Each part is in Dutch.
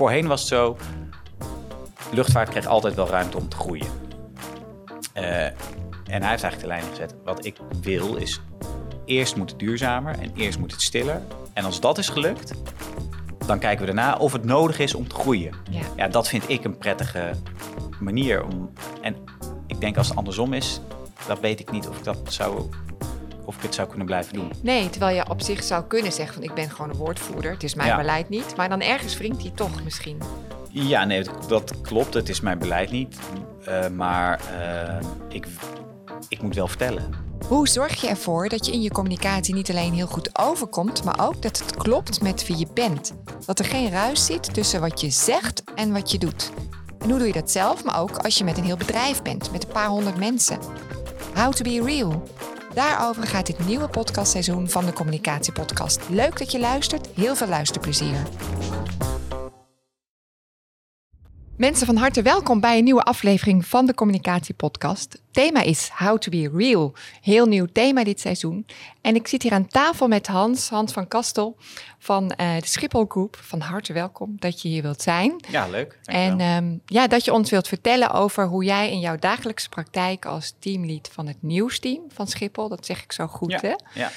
voorheen was het zo, luchtvaart kreeg altijd wel ruimte om te groeien. Eh, en hij heeft eigenlijk de lijn gezet. Wat ik wil is, eerst moet het duurzamer en eerst moet het stiller. En als dat is gelukt, dan kijken we daarna of het nodig is om te groeien. Ja. Ja, dat vind ik een prettige manier om. En ik denk als het andersom is, dat weet ik niet of ik dat zou. Of ik het zou kunnen blijven doen. Nee, terwijl je op zich zou kunnen zeggen van ik ben gewoon een woordvoerder. Het is mijn Ja. beleid niet. Maar dan ergens wringt hij toch misschien. Ja, nee, dat- dat klopt. Het is mijn beleid niet. Eh, maar eh, ik, ik moet wel vertellen. Hoe zorg je ervoor dat je in je communicatie niet alleen heel goed overkomt, maar ook dat het klopt met wie je bent? Dat er geen ruis zit tussen wat je zegt en wat je doet. En hoe doe je dat zelf, maar ook als je met een heel bedrijf bent, met een paar honderd mensen? How to be real. Daarover gaat dit nieuwe podcastseizoen van de Communicatiepodcast. Leuk dat je luistert, heel veel luisterplezier. Mensen van harte welkom bij een nieuwe aflevering van de Communicatiepodcast. Thema is How to be real. Heel nieuw thema dit seizoen. En ik zit hier aan tafel met Hans, Hans van Kastel van eh, de Schiphol Groep. Van harte welkom dat je hier wilt zijn. Ja, leuk. En ehm, ja, dat je ons wilt vertellen over hoe jij in jouw dagelijkse praktijk als teamlead van het nieuwsteam van Schiphol, dat zeg ik zo goed, ja, hè? ja.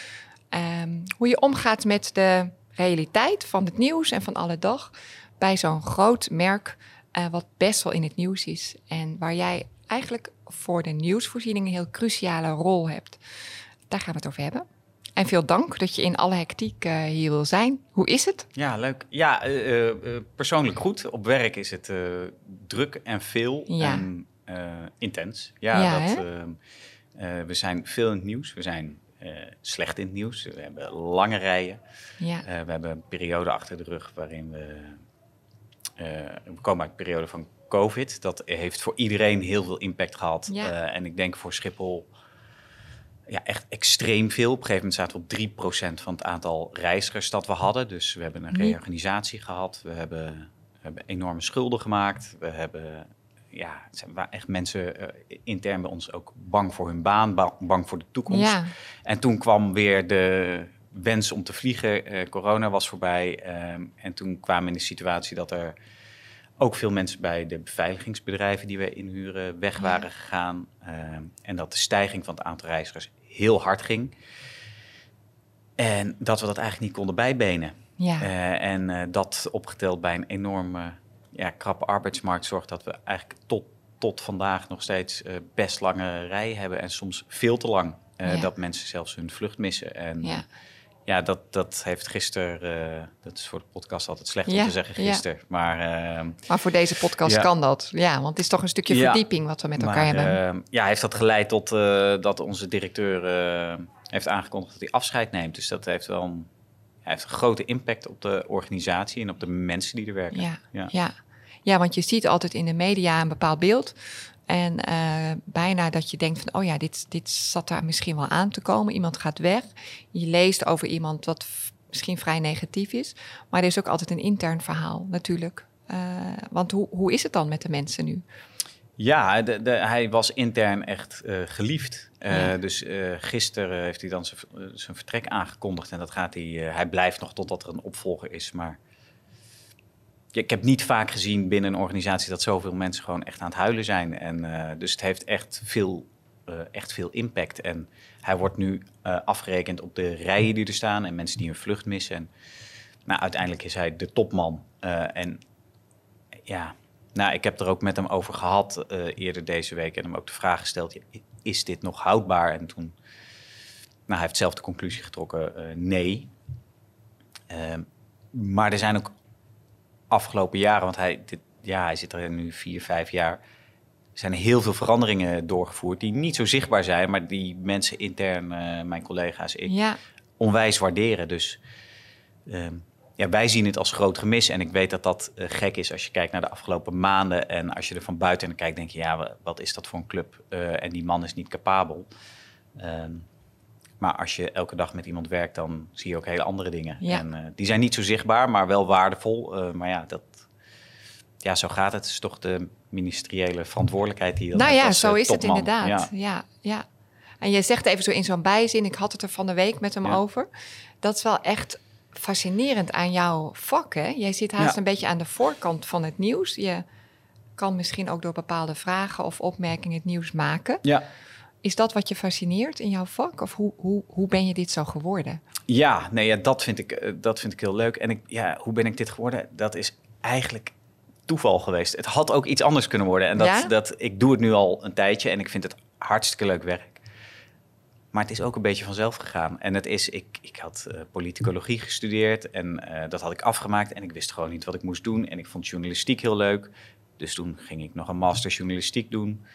Ehm, hoe je omgaat met de realiteit van het nieuws en van alle dag bij zo'n groot merk, eh, wat best wel in het nieuws is. En waar jij eigenlijk voor de nieuwsvoorziening een heel cruciale rol hebt. Daar gaan we het over hebben. En veel dank dat je in alle hectiek eh, hier wil zijn. Hoe is het? Ja, leuk. Ja, eh, persoonlijk goed. Op werk is het druk en veel Ja. en intens. Ja, Ja, dat, hè? we zijn veel in het nieuws. We zijn slecht in het nieuws. We hebben lange rijen. Ja, we hebben een periode achter de rug waarin we... eh, we komen uit een periode van COVID. Dat heeft voor iedereen heel veel impact gehad. Ja. Eh, en ik denk voor Schiphol ja, echt extreem veel. Op een gegeven moment zaten we op 3% van het aantal reizigers dat we hadden. Dus we hebben een Nee. reorganisatie gehad. We hebben, we hebben enorme schulden gemaakt. We hebben, ja, het zijn wa- echt mensen eh, intern bij ons ook bang voor hun baan, ba- bang voor de toekomst. ja, En toen kwam weer de wens om te vliegen. Eh, corona was voorbij. ehm, en toen kwamen we in de situatie dat er ook veel mensen bij de beveiligingsbedrijven die we inhuren weg waren gegaan. Ehm, en dat de stijging van het aantal reizigers heel hard ging. En dat we dat eigenlijk niet konden bijbenen. ja. Eh, en eh, dat opgeteld bij een enorme ja, krappe arbeidsmarkt zorgt dat we eigenlijk tot, tot vandaag nog steeds eh, best lange rij hebben. En soms veel te lang. eh, Ja. Dat mensen zelfs hun vlucht missen. En ja. Ja, dat, dat heeft gisteren, eh, dat is voor de podcast altijd slecht om te zeggen ja. gisteren. Maar, ehm, Maar voor deze podcast Ja. kan dat. Ja, want het is toch een stukje verdieping wat we met elkaar maar, hebben. ehm, ja, heeft dat geleid tot eh, dat onze directeur eh, heeft aangekondigd dat hij afscheid neemt. Dus dat heeft wel een, hij heeft een grote impact op de organisatie en op de mensen die er werken. Ja. ja. ja. want je ziet altijd in de media een bepaald beeld. En eh, bijna dat je denkt van, oh ja, dit, dit zat daar misschien wel aan te komen. Iemand gaat weg. Je leest over iemand wat misschien vrij negatief is. Maar er is ook altijd een intern verhaal natuurlijk. Eh, want hoe, hoe is het dan met de mensen nu? Ja, de, de, hij was intern echt eh, geliefd. Ja. Dus eh, gisteren heeft hij dan zijn, vertrek aangekondigd. En dat gaat hij, hij blijft nog totdat er een opvolger is. Maar ik heb niet vaak gezien binnen een organisatie dat zoveel mensen gewoon echt aan het huilen zijn. En, eh, dus het heeft echt veel, eh, echt veel impact. En hij wordt nu eh, afgerekend op de rijen die er staan en mensen die hun vlucht missen. En, nou, uiteindelijk is hij de topman. En ja, nou, ik heb er ook met hem over gehad eh, eerder deze week en hem ook de vraag gesteld: is dit nog houdbaar? En toen, nou, hij heeft zelf de conclusie getrokken: nee. Ehm, maar er zijn ook afgelopen jaren, want hij, dit, ja, hij zit er nu vier, vijf jaar. Er zijn heel veel veranderingen doorgevoerd die niet zo zichtbaar zijn, maar die mensen intern, eh, mijn collega's, ik, Ja, onwijs waarderen. Dus ehm, ja, wij zien het als groot gemis. En ik weet dat dat eh, gek is als je kijkt naar de afgelopen maanden. En als je er van buiten naar kijkt, denk je, ja, wa- wat is dat voor een club? Eh, en die man is niet capabel. Ehm, maar als je elke dag met iemand werkt, dan zie je ook hele andere dingen. Ja. En eh, die zijn niet zo zichtbaar, maar wel waardevol. Eh, maar ja, dat, ja, zo gaat het. Het is toch de ministeriële verantwoordelijkheid die je dan nou ja, als, zo eh, is het inderdaad. Ja. Ja. ja, En je zegt even zo in zo'n bijzin, ik had het er van de week met hem Ja. over. Dat is wel echt fascinerend aan jouw vak, hè? Jij zit haast een beetje aan de voorkant van het nieuws. Je kan misschien ook door bepaalde vragen of opmerkingen het nieuws maken. Ja. Is dat wat je fascineert in jouw vak? Of hoe, hoe, hoe ben je dit zo geworden? Ja, nee, ja, dat, vind ik, eh, dat vind ik heel leuk. En ik, ja, hoe ben ik dit geworden? Dat is eigenlijk toeval geweest. Het had ook iets anders kunnen worden. En dat, Ja? dat, ik doe het nu al een tijdje en ik vind het hartstikke leuk werk. Maar het is ook een beetje vanzelf gegaan. En het is, ik, ik had eh, politicologie gestudeerd en eh, dat had ik afgemaakt. En ik wist gewoon niet wat ik moest doen. En ik vond journalistiek heel leuk. Dus toen ging ik nog een master journalistiek doen.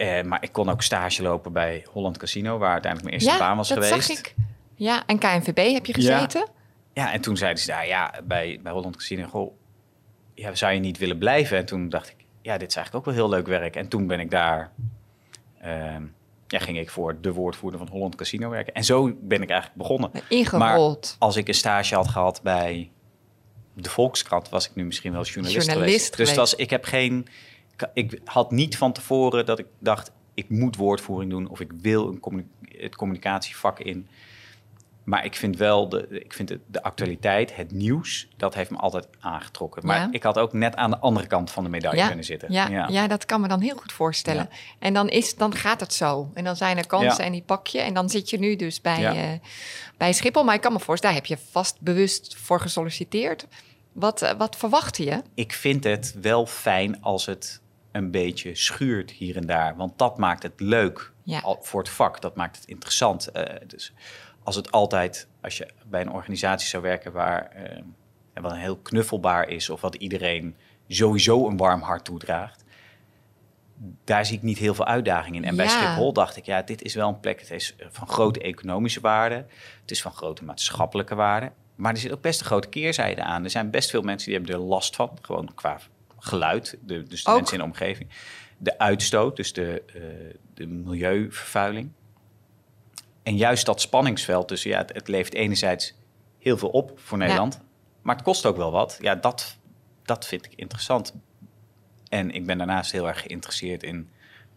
Eh, maar ik kon ook stage lopen bij Holland Casino, waar uiteindelijk mijn eerste baan was dat geweest. zag ik. Ja, en KNVB heb je gezeten? Ja, en toen zeiden ze, nou ja, bij, bij Holland Casino, goh, ja, zou je niet willen blijven? En toen dacht ik, ja, dit is eigenlijk ook wel heel leuk werk. En toen ben ik daar, ehm, ja, ging ik voor de woordvoerder van Holland Casino werken. En zo ben ik eigenlijk begonnen. Ingerold. Als ik een stage had gehad bij de Volkskrant, was ik nu misschien wel journalist, Journalist geweest. Dus geweest. dat was, ik heb geen, ik had niet van tevoren dat ik dacht, ik moet woordvoering doen of ik wil een communi- het communicatievak in. Maar ik vind wel de, ik vind de, de actualiteit, het nieuws, dat heeft me altijd aangetrokken. Maar Ja. ik had ook net aan de andere kant van de medaille kunnen zitten. Ja, ja. dat kan me dan heel goed voorstellen. En dan, is, dan gaat het zo. En dan zijn er kansen Ja. en die pak je. En dan zit je nu dus bij, Ja. eh, bij Schiphol. Maar ik kan me voorstellen, daar heb je vast bewust voor gesolliciteerd. Wat, eh, wat verwachtte je? ik vind het wel fijn als het een beetje schuurt hier en daar. Want dat maakt het leuk Ja. al- voor het vak. Dat maakt het interessant. Eh, dus als het altijd, als je bij een organisatie zou werken waar en wat heel knuffelbaar is, of wat iedereen sowieso een warm hart toedraagt. Daar zie ik niet heel veel uitdaging in. En bij. Schiphol dacht ik, ja, dit is wel een plek. Het is van grote economische waarde. Het is van grote maatschappelijke waarde. Maar er zit ook best een grote keerzijde aan. Er zijn best veel mensen die hebben er last van. Gewoon qua geluid, de, dus de Ook? mensen in de omgeving. De uitstoot, dus de, eh, de milieuvervuiling. En juist dat spanningsveld tussen, ja, het, het levert enerzijds heel veel op voor Nederland. Maar het kost ook wel wat. Ja, dat, dat vind ik interessant. En ik ben daarnaast heel erg geïnteresseerd in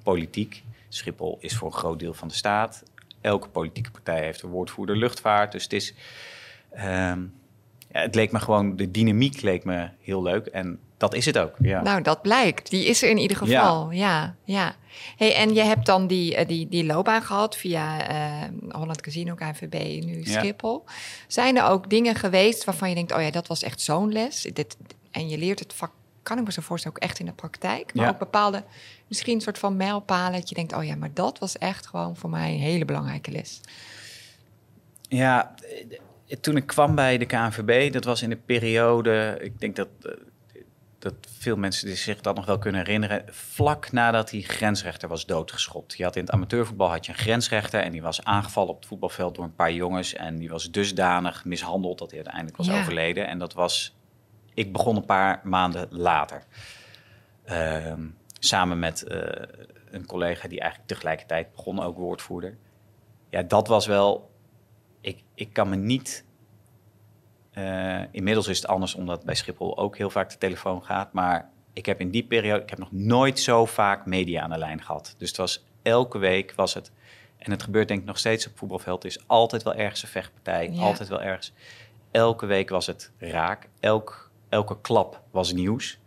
politiek. Schiphol is voor een groot deel van de staat. Elke politieke partij heeft een woordvoerder luchtvaart. Dus het is. ehm, ja, het leek me gewoon, de dynamiek leek me heel leuk. En dat is het ook. Ja. Nou, dat blijkt. Die is er in ieder geval. Ja, ja. Hey, en je hebt dan die, eh, die, die loopbaan gehad via eh, Holland Casino, KNVB, nu Ja. Schiphol. Zijn er ook dingen geweest waarvan je denkt, oh ja, dat was echt zo'n les. Dit, en je leert het vak, kan ik me zo voorstellen, ook echt in de praktijk. Maar Ja. ook bepaalde, misschien een soort van mijlpalen. Dat je denkt, oh ja, maar dat was echt gewoon voor mij een hele belangrijke les. Ja, eh, toen ik kwam bij de KNVB, dat was in de periode, ik denk dat, dat veel mensen zich dat nog wel kunnen herinneren, vlak nadat die grensrechter was doodgeschopt. Je had in het amateurvoetbal had je een grensrechter en die was aangevallen op het voetbalveld door een paar jongens en die was dusdanig mishandeld dat hij uiteindelijk was Ja. overleden. En dat was, ik begon een paar maanden later. Ehm, samen met eh, een collega die eigenlijk tegelijkertijd begon, ook woordvoerder. Ja, dat was wel ik, ik kan me niet. Eh, inmiddels is het anders, omdat bij Schiphol ook heel vaak de telefoon gaat. Maar ik heb in die periode, ik heb nog nooit zo vaak media aan de lijn gehad. Dus het was elke week was het. En het gebeurt denk ik nog steeds op voetbalveld. Er is altijd wel ergens een vechtpartij, Ja. altijd wel ergens. Elke week was het raak. Elk, elke klap was nieuws.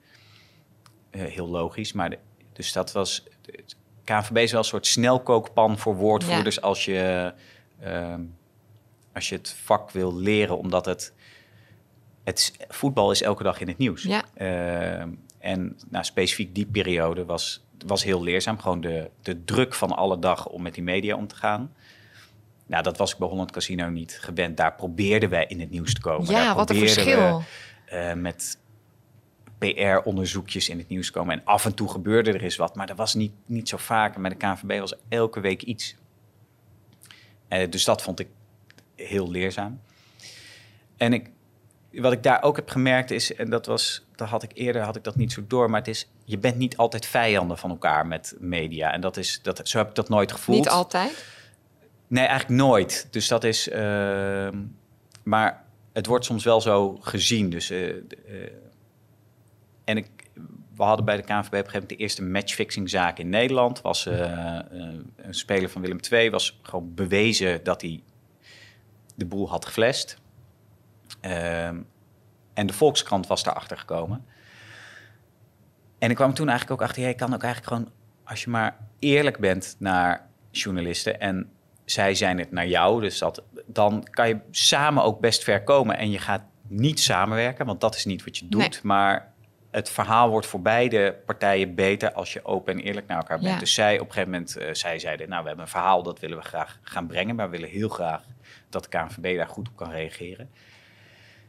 Eh, heel logisch, maar de- dus dat was. het KNVB is wel een soort snelkookpan voor woordvoerders als je ehm, als je het vak wil leren, omdat het, het is- voetbal is elke dag in het nieuws. Ja. Ehm, en nou, specifiek die periode was, was heel leerzaam. Gewoon de, de druk van alle dag om met die media om te gaan. Nou, dat was ik bij Holland Casino niet gewend. Daar probeerden wij in het nieuws te komen. ja, Daar wat een verschil. we, eh, met PR-onderzoekjes in het nieuws komen. En af en toe gebeurde er eens wat, maar dat was niet, niet zo vaak. En bij de KNVB was elke week iets. Eh, dus dat vond ik heel leerzaam. En ik, wat ik daar ook heb gemerkt is, en dat was, dat had ik eerder had ik dat niet zo door, maar het is, je bent niet altijd vijanden van elkaar met media. En dat is, dat, zo heb ik dat nooit gevoeld. Niet altijd. Nee, eigenlijk nooit. Dus dat is. ehm, maar het wordt soms wel zo gezien. Dus, eh, eh, en ik, we hadden bij de KNVB op een gegeven moment de eerste matchfixingzaak in Nederland. Was eh, eh, een speler van Willem II was gewoon bewezen dat hij de boel had geflasht. Ehm, en de Volkskrant was daarachter gekomen. En ik kwam toen eigenlijk ook achter, jij kan ook eigenlijk gewoon, als je maar eerlijk bent naar journalisten en zij zijn het naar jou, dus dat, dan kan je samen ook best ver komen. En je gaat niet samenwerken, want dat is niet wat je doet. Nee. Maar het verhaal wordt voor beide partijen beter als je open en eerlijk naar elkaar bent. Ja. Dus zij op een gegeven moment, eh, zij zeiden, nou we hebben een verhaal, dat willen we graag gaan brengen. Maar we willen heel graag dat de KNVB daar goed op kan reageren.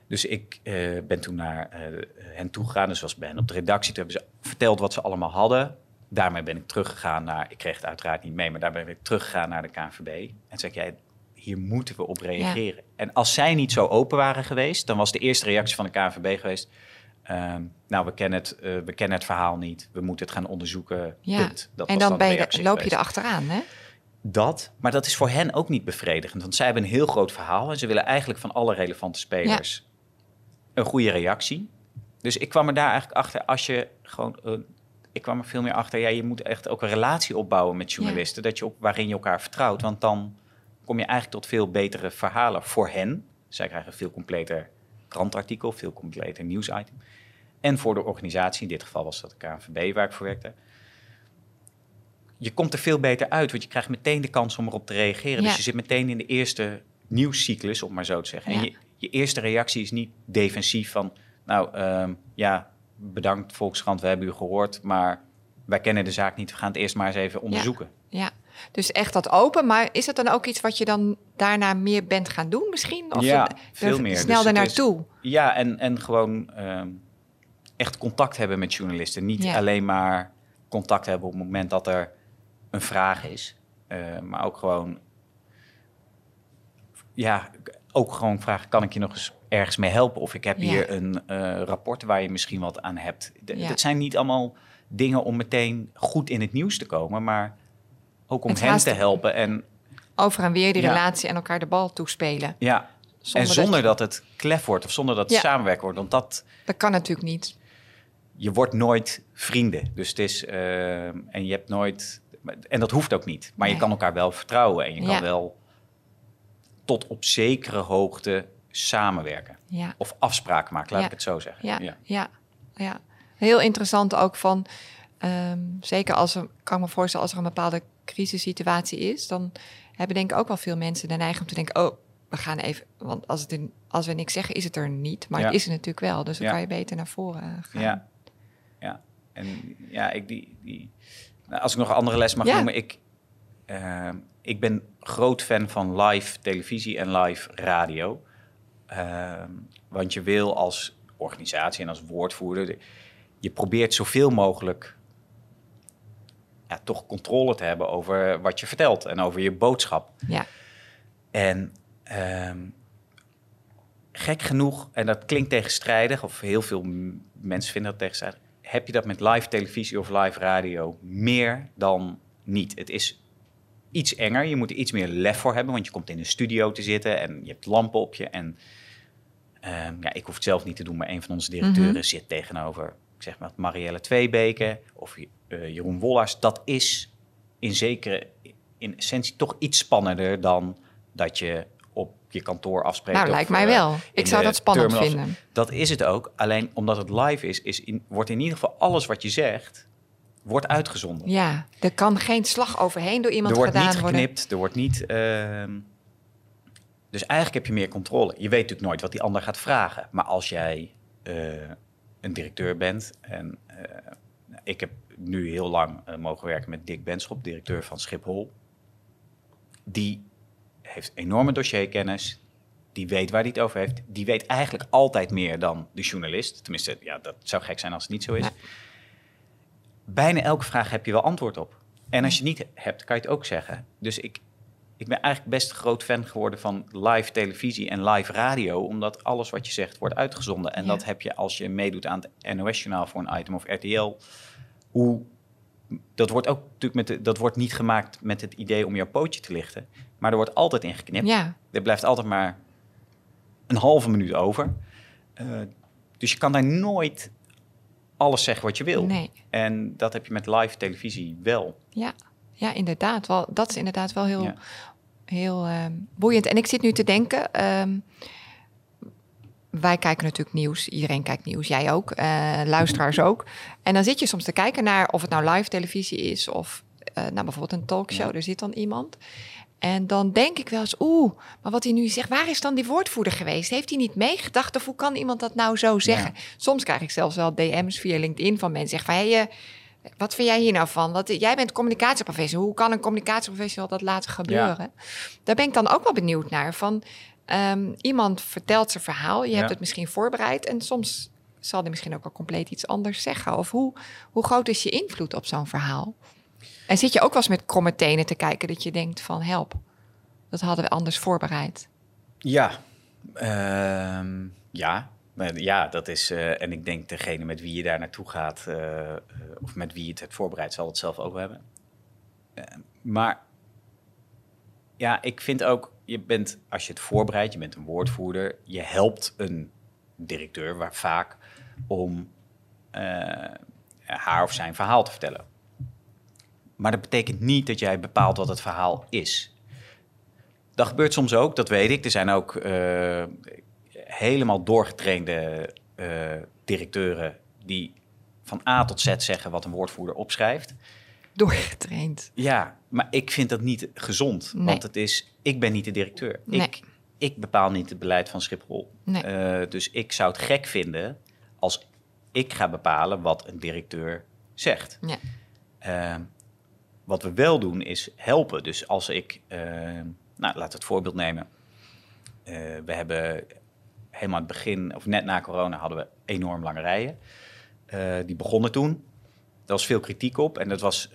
Dus ik eh, ben toen naar eh, hen toegegaan, dus was bij hen op de redactie. Toen hebben ze verteld wat ze allemaal hadden. Daarmee ben ik teruggegaan naar, ik kreeg het uiteraard niet mee, maar daar ben ik teruggegaan naar de KNVB. En zei ik, jij, hier moeten we op reageren. En als zij niet zo open waren geweest, dan was de eerste reactie van de KNVB geweest. ehm, nou, we kennen, het, eh, we kennen het verhaal niet. We moeten het gaan onderzoeken. Ja. Punt. Dat en dan ben je, loop je geweest. erachteraan, hè? Dat, maar dat is voor hen ook niet bevredigend. Want zij hebben een heel groot verhaal en ze willen eigenlijk van alle relevante spelers een goede reactie. Dus ik kwam er daar eigenlijk achter als je gewoon. eh, ik kwam er veel meer achter. Ja, je moet echt ook een relatie opbouwen met journalisten. Dat je op, waarin je elkaar vertrouwt. Want dan kom je eigenlijk tot veel betere verhalen voor hen. Zij krijgen een veel completer krantartikel, veel completer nieuwsitem. En voor de organisatie, in dit geval was dat de KNVB waar ik voor werkte. Je komt er veel beter uit, want je krijgt meteen de kans om erop te reageren. Ja. Dus je zit meteen in de eerste nieuwscyclus, om maar zo te zeggen. En je, je eerste reactie is niet defensief van... nou, ehm, ja, bedankt Volkskrant, we hebben u gehoord... maar wij kennen de zaak niet, we gaan het eerst maar eens even onderzoeken. Ja. Dus echt dat open. Maar is het dan ook iets wat je dan daarna meer bent gaan doen misschien? Of Ja, veel er meer. Snel Dus naartoe. Ja, en, en gewoon ehm, echt contact hebben met journalisten. Niet Ja. alleen maar contact hebben op het moment dat er een vraag is. eh, maar ook gewoon... Ja, ook gewoon vragen, kan ik je nog eens ergens mee helpen? Of ik heb Ja. hier een eh, rapport waar je misschien wat aan hebt. D- Ja. Dat zijn niet allemaal dingen om meteen goed in het nieuws te komen, maar ook om Het hen te helpen. En Over en weer die Ja. relatie en elkaar de bal toespelen. ja, Zonder en dat zonder je- dat, het klef wordt of zonder dat het Ja. samenwerken wordt. Want dat, Dat kan natuurlijk niet. je wordt nooit vrienden. Dus het is. eh, en je hebt nooit. En dat hoeft ook niet. Maar je kan elkaar wel vertrouwen. En je kan wel tot op zekere hoogte samenwerken. Ja. Of afspraken maken, laat Ja. ik het zo zeggen. Ja, ja. ja, Heel interessant ook van, ehm, zeker als er, kan me voorstellen, als er een bepaalde crisissituatie is, dan hebben denk ik ook wel veel mensen de neiging om te denken, oh, we gaan even, want als, het er, als we niks zeggen, is het er niet, maar Ja. het is er natuurlijk wel, dus dan Ja. kan je beter naar voren eh, gaan. Ja. ja. En ja, ik die. die nou, als ik nog een andere les mag Ja. noemen, ik. eh, ik ben groot fan van live televisie en live radio. Ehm, want je wil als organisatie en als woordvoerder, de- je probeert zoveel mogelijk ja, toch controle te hebben over wat je vertelt en over je boodschap. Ja. En ehm, gek genoeg, en dat klinkt tegenstrijdig, of heel veel mensen vinden dat tegenstrijdig, heb je dat met live televisie of live radio meer dan niet. Het is iets enger, je moet er iets meer lef voor hebben, want je komt in een studio te zitten en je hebt lampen op je. En ehm, ja, ik hoef het zelf niet te doen, maar een van onze directeuren Mhm. zit tegenover, ik zeg maar, Marielle Tweebeke of eh, Jeroen Wollars. Dat is in zekere, in essentie toch iets spannender dan dat je op je kantoor afspreekt. Nou, of, lijkt mij eh, wel. Ik zou dat spannend terminals. vinden. Dat is het ook. Alleen omdat het live is, is in, wordt in ieder geval alles wat je zegt, wordt uitgezonden. Ja, er kan geen slag overheen door iemand er wordt gedaan niet worden. geknipt, er wordt niet... ehm, dus eigenlijk heb je meer controle. Je weet natuurlijk nooit wat die ander gaat vragen. Maar als jij eh, een directeur bent en eh, ik heb nu heel lang eh, mogen werken met Dick Benschop, directeur van Schiphol. Die heeft enorme dossierkennis. Die weet waar hij het over heeft. Die weet eigenlijk altijd meer dan de journalist. Tenminste, ja, dat zou gek zijn als het niet zo is. Bijna elke vraag heb je wel antwoord op. En als je het niet hebt, kan je het ook zeggen. Dus ik, ik ben eigenlijk best een groot fan geworden van live televisie en live radio. Omdat alles wat je zegt wordt uitgezonden. En Ja. dat heb je als je meedoet aan het NOS-journaal voor een item of RTL. Hoe, dat wordt ook natuurlijk met de, dat wordt niet gemaakt met het idee om jouw pootje te lichten. Maar er wordt altijd in geknipt. Ja, Er blijft altijd maar een halve minuut over. Eh, dus je kan daar nooit alles zeggen wat je wil. nee. En dat heb je met live televisie wel. Ja, ja inderdaad. Wel, dat is inderdaad wel heel, Ja. heel ehm, boeiend. En ik zit nu te denken, ehm, wij kijken natuurlijk nieuws. Iedereen kijkt nieuws. Jij ook. eh, luisteraars ook. En dan zit je soms te kijken naar of het nou live televisie is of eh, nou, bijvoorbeeld een talkshow. Ja. Er zit dan iemand. En dan denk ik wel eens, oeh, maar wat hij nu zegt, waar is dan die woordvoerder geweest? Heeft hij niet meegedacht of hoe kan iemand dat nou zo zeggen? Soms krijg ik zelfs wel DM's via LinkedIn van mensen zeggen van, hey, eh, wat vind jij hier nou van? Wat, jij bent communicatieprofessional. Hoe kan een communicatieprofessional dat laten gebeuren? Daar ben ik dan ook wel benieuwd naar. Van, ehm, iemand vertelt zijn verhaal, je hebt het misschien voorbereid en soms zal hij misschien ook wel compleet iets anders zeggen. Of hoe, hoe groot is je invloed op zo'n verhaal? En zit je ook wel eens met kromme tenen te kijken dat je denkt van help, dat hadden we anders voorbereid. Ja, Ehm, ja. Ja, dat is. eh, en ik denk degene met wie je daar naartoe gaat, eh, eh, of met wie je het hebt voorbereid, zal het zelf ook hebben. Eh, maar ja, ik vind ook, je bent, als je het voorbereidt, je bent een woordvoerder, je helpt een directeur waar vaak om haar of zijn verhaal te vertellen. Maar dat betekent niet dat jij bepaalt wat het verhaal is. Dat gebeurt soms ook, dat weet ik. Er zijn ook eh, helemaal doorgetrainde eh, directeuren die van A tot Z zeggen wat een woordvoerder opschrijft. Doorgetraind. Ja, maar ik vind dat niet gezond. Nee. Want het is, ik ben niet de directeur. Nee. Ik, ik bepaal niet het beleid van Schiphol. Nee. Eh, dus ik zou het gek vinden als ik ga bepalen wat een directeur zegt. Ja. Eh, wat we wel doen is helpen. Dus als ik, eh, nou laten we het voorbeeld nemen. Eh, we hebben helemaal het begin, of net na corona, hadden we enorm lange rijen. Eh, die begonnen toen. Er was veel kritiek op. En dat was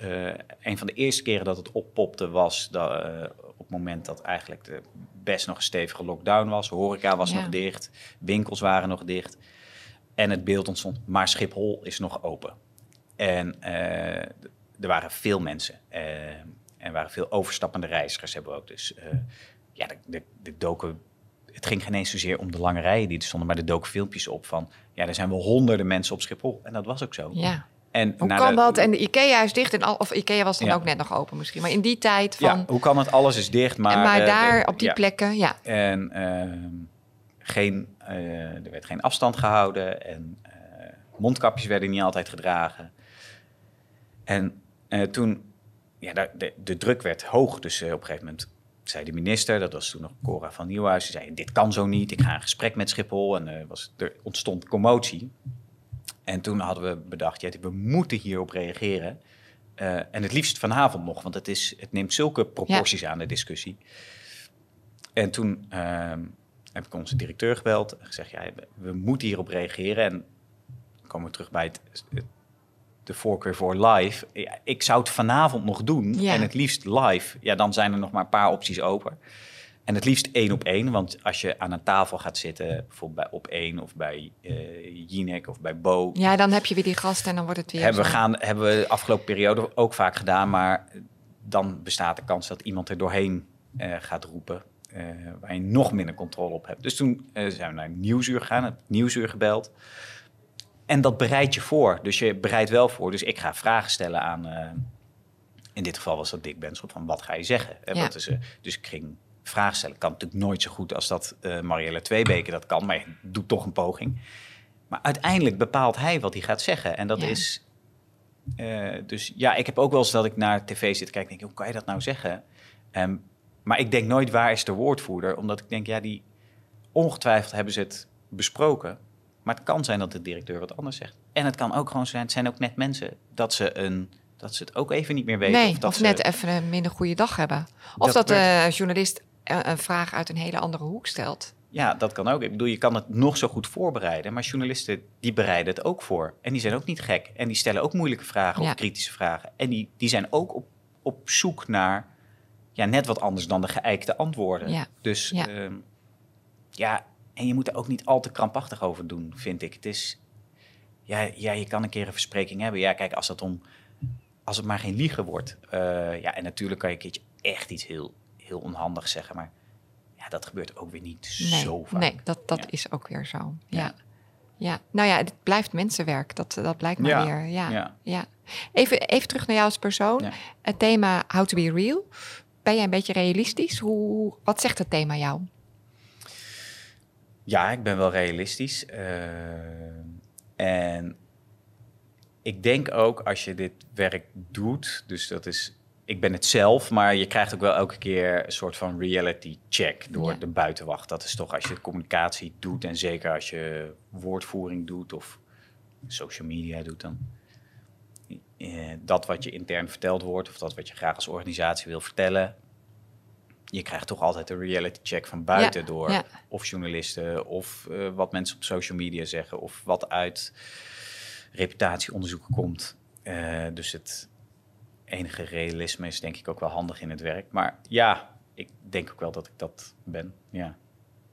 een van de eerste keren dat het oppopte, was dat, op het moment dat eigenlijk de best nog een stevige lockdown was. Horeca was Ja. nog dicht, winkels waren nog dicht. En het beeld ontstond, maar Schiphol is nog open. En er waren veel mensen. eh, en waren veel overstappende reizigers hebben we ook. Dus eh, ja, de, de, de doken, het ging geen eens zozeer om de lange rijen die er stonden, maar er doken filmpjes op van, ja, er zijn wel honderden mensen op Schiphol. En dat was ook zo. ja. En Hoe kan de- dat? En de IKEA is dicht. En al, of IKEA was dan Ja. ook net nog open misschien. Maar in die tijd van... Ja, hoe kan het? Alles is dicht, maar... Maar, maar eh, daar, de- op die ja. plekken, ja. En ehm, geen, eh, er werd geen afstand gehouden en eh, mondkapjes werden niet altijd gedragen. En eh, toen, ja, de, de, druk werd hoog. Dus eh, op een gegeven moment zei de minister, dat was toen nog Cora van Nieuwhuis, die zei, dit kan zo niet, ik ga een gesprek met Schiphol. En eh, was, er ontstond commotie. En toen hadden we bedacht, ja, we moeten hierop reageren. En het liefst vanavond nog, want het, is, het neemt zulke proporties aan de discussie. En toen ehm, heb ik onze directeur gebeld en gezegd, ja, we, we moeten hierop reageren. En dan komen we terug bij het, het- de voorkeur voor live. Ja, ik zou het vanavond nog doen Ja. en het liefst live. Ja, dan zijn er nog maar een paar opties open. En het liefst één op één, want als je aan een tafel gaat zitten, bijvoorbeeld bij op één of bij Jinek of bij Bo, Ja, dan heb je weer die gasten en dan wordt het weer hebben we, gaan, hebben we de afgelopen periode ook vaak gedaan, maar dan bestaat de kans dat iemand er doorheen eh, gaat roepen, eh, waar je nog minder controle op hebt. Dus toen zijn we naar Nieuwsuur gegaan, het Nieuwsuur gebeld. En dat bereid je voor. Dus je bereidt wel voor. Dus ik ga vragen stellen aan, eh, in dit geval was dat Dick Benschop, van wat ga je zeggen? Eh, Ja. wat is, eh, dus ik ging vragen stellen. Kan natuurlijk nooit zo goed als dat eh Marielle Tweebeke dat kan, maar je doet toch een poging. Maar uiteindelijk bepaalt hij wat hij gaat zeggen. En dat Ja. is. dus ja, ik heb ook wel eens dat ik naar tv zit te kijken en denk, hoe kan je dat nou zeggen? Ehm, maar ik denk nooit, waar is de woordvoerder? Omdat ik denk, ja, die ongetwijfeld hebben ze het besproken. Maar het kan zijn dat de directeur wat anders zegt. En het kan ook gewoon zijn, het zijn ook net mensen, dat ze, een, dat ze het ook even niet meer weten. Nee, of dat of ze- net even een minder goede dag hebben. Of Dat dat, de journalist een, een vraag uit een hele andere hoek stelt. Ja, dat kan ook. Ik bedoel, je kan het nog zo goed voorbereiden, maar journalisten die bereiden het ook voor. En die zijn ook niet gek. En die stellen ook moeilijke vragen Ja. of kritische vragen. En die, die zijn ook op, op zoek naar ja, net wat anders dan de geëikte antwoorden. Ja. Dus Ja. ja, en je moet er ook niet al te krampachtig over doen, vind ik. Het is, ja, ja, je kan een keer een verspreking hebben. Ja, kijk, als, dat om, als het maar geen liegen wordt. eh, ja, en natuurlijk kan je een keertje echt iets heel, heel onhandigs zeggen, maar ja, dat gebeurt ook weer niet Nee, zo vaak. nee dat, dat Ja. is ook weer zo. Ja. Ja. ja. Nou ja, het blijft mensenwerk. Dat, dat blijkt maar Ja, weer. Ja. Ja. Even, even terug naar jou als persoon. Het thema How to be real. Ben jij een beetje realistisch? Hoe, wat zegt het thema jou? Ja, ik ben wel realistisch. Uh, en ik denk ook als je dit werk doet, dus dat is, ik ben het zelf, maar je krijgt ook wel elke keer een soort van reality check door de buitenwacht. Dat is toch als je communicatie doet en zeker als je woordvoering doet of social media doet dan. Eh, dat wat je intern verteld wordt of dat wat je graag als organisatie wil vertellen, je krijgt toch altijd een reality check van buiten door of journalisten of uh, wat mensen op social media zeggen of wat uit reputatieonderzoeken komt. Uh, dus het enige realisme is denk ik ook wel handig in het werk. Maar ja, ik denk ook wel dat ik dat ben. Ja.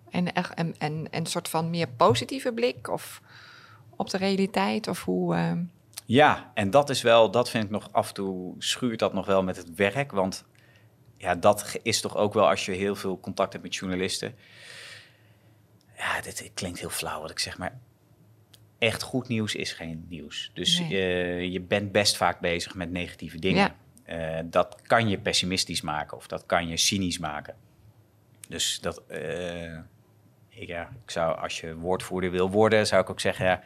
En, en, en, en een soort van meer positieve blik of op de realiteit of hoe. Uh... Ja, en dat is wel, dat vind ik nog af en toe schuurt dat nog wel met het werk. Want ja, dat is toch ook wel als je heel veel contact hebt met journalisten. Ja, dit, klinkt heel flauw wat ik zeg, maar echt goed nieuws is geen nieuws. Dus je, je bent best vaak bezig met negatieve dingen. Uh, dat kan je pessimistisch maken of dat kan je cynisch maken. Dus dat, uh, ja, ik zou, als je woordvoerder wil worden, zou ik ook zeggen, ja,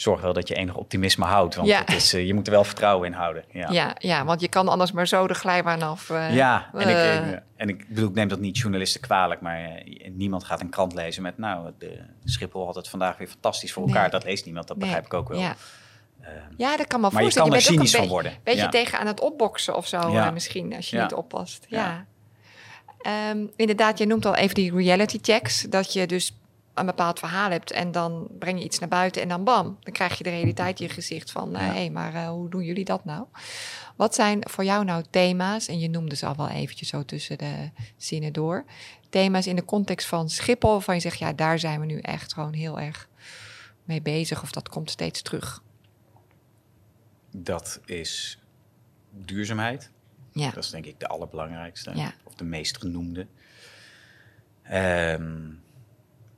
zorg wel dat je enig optimisme houdt. Want ja. het is, uh, je moet er wel vertrouwen in houden. Ja. Ja, ja, want je kan anders maar zo de glijbaan af. Uh, ja, en, uh. ik, en ik bedoel, ik neem dat niet journalisten kwalijk, maar niemand gaat een krant lezen met, nou, de Schiphol had het vandaag weer fantastisch voor elkaar. Dat leest niemand, dat begrijp ik ook wel. Ja. ja, dat kan wel maar voorstellen. je kan er cynisch van worden. Een beetje tegen aan het opboksen of zo misschien, als je niet oppast. Ja. Um, inderdaad, je noemt al even die reality checks. Dat je dus een bepaald verhaal hebt en dan breng je iets naar buiten en dan bam, dan krijg je de realiteit in je gezicht van hé, hey, maar uh, hoe doen jullie dat nou? Wat zijn voor jou nou thema's, en je noemde ze al wel eventjes zo tussen de zinnen door, thema's in de context van Schiphol waarvan je zegt ja, daar zijn we nu echt gewoon heel erg mee bezig of dat komt steeds terug? Dat is duurzaamheid. Ja. Dat is denk ik de allerbelangrijkste ja. of de meest genoemde. Um,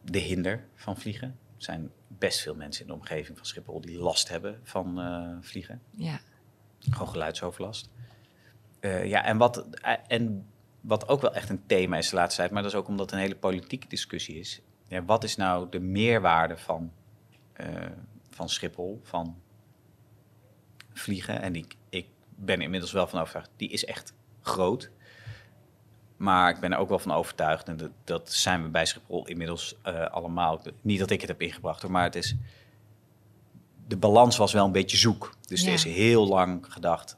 de hinder van vliegen. Er zijn best veel mensen in de omgeving van Schiphol die last hebben van uh, vliegen. Ja. Gewoon geluidsoverlast. Uh, ja, en wat, uh, en wat ook wel echt een thema is de laatste tijd, maar dat is ook omdat het een hele politieke discussie is. Ja, wat is nou de meerwaarde van, van Schiphol, van vliegen? En ik, ik ben inmiddels wel van overtuigd, die is echt groot. Maar ik ben er ook wel van overtuigd, en dat, dat zijn we bij Schiphol inmiddels uh, allemaal. Niet dat ik het heb ingebracht, hoor, maar het is. De balans was wel een beetje zoek. Dus ja. er is heel lang gedacht: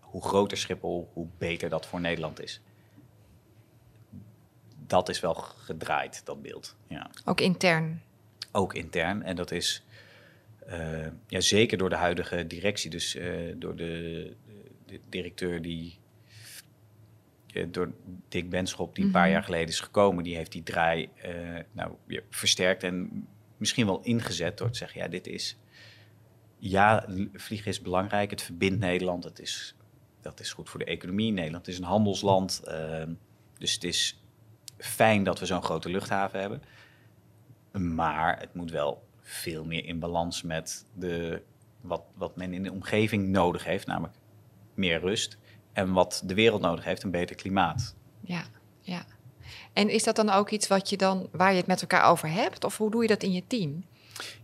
hoe groter Schiphol, hoe beter dat voor Nederland is. Dat is wel gedraaid, dat beeld. Ja. Ook intern. Ook intern. En dat is uh, ja, zeker door de huidige directie, dus uh, door de, de directeur die eh, door Dick Benschop, die een paar mhm. jaar geleden is gekomen, die heeft die draai uh, nou, versterkt en misschien wel ingezet door te zeggen, ja, dit is, ja, vliegen is belangrijk, het verbindt Nederland, het is, dat is goed voor de economie. Nederland is een handelsland, uh, dus het is fijn dat we zo'n grote luchthaven hebben. Maar het moet wel veel meer in balans met de, wat, wat men in de omgeving nodig heeft, namelijk meer rust en wat de wereld nodig heeft, een beter klimaat. Ja, ja. En is dat dan ook iets wat je dan, waar je het met elkaar over hebt? Of hoe doe je dat in je team?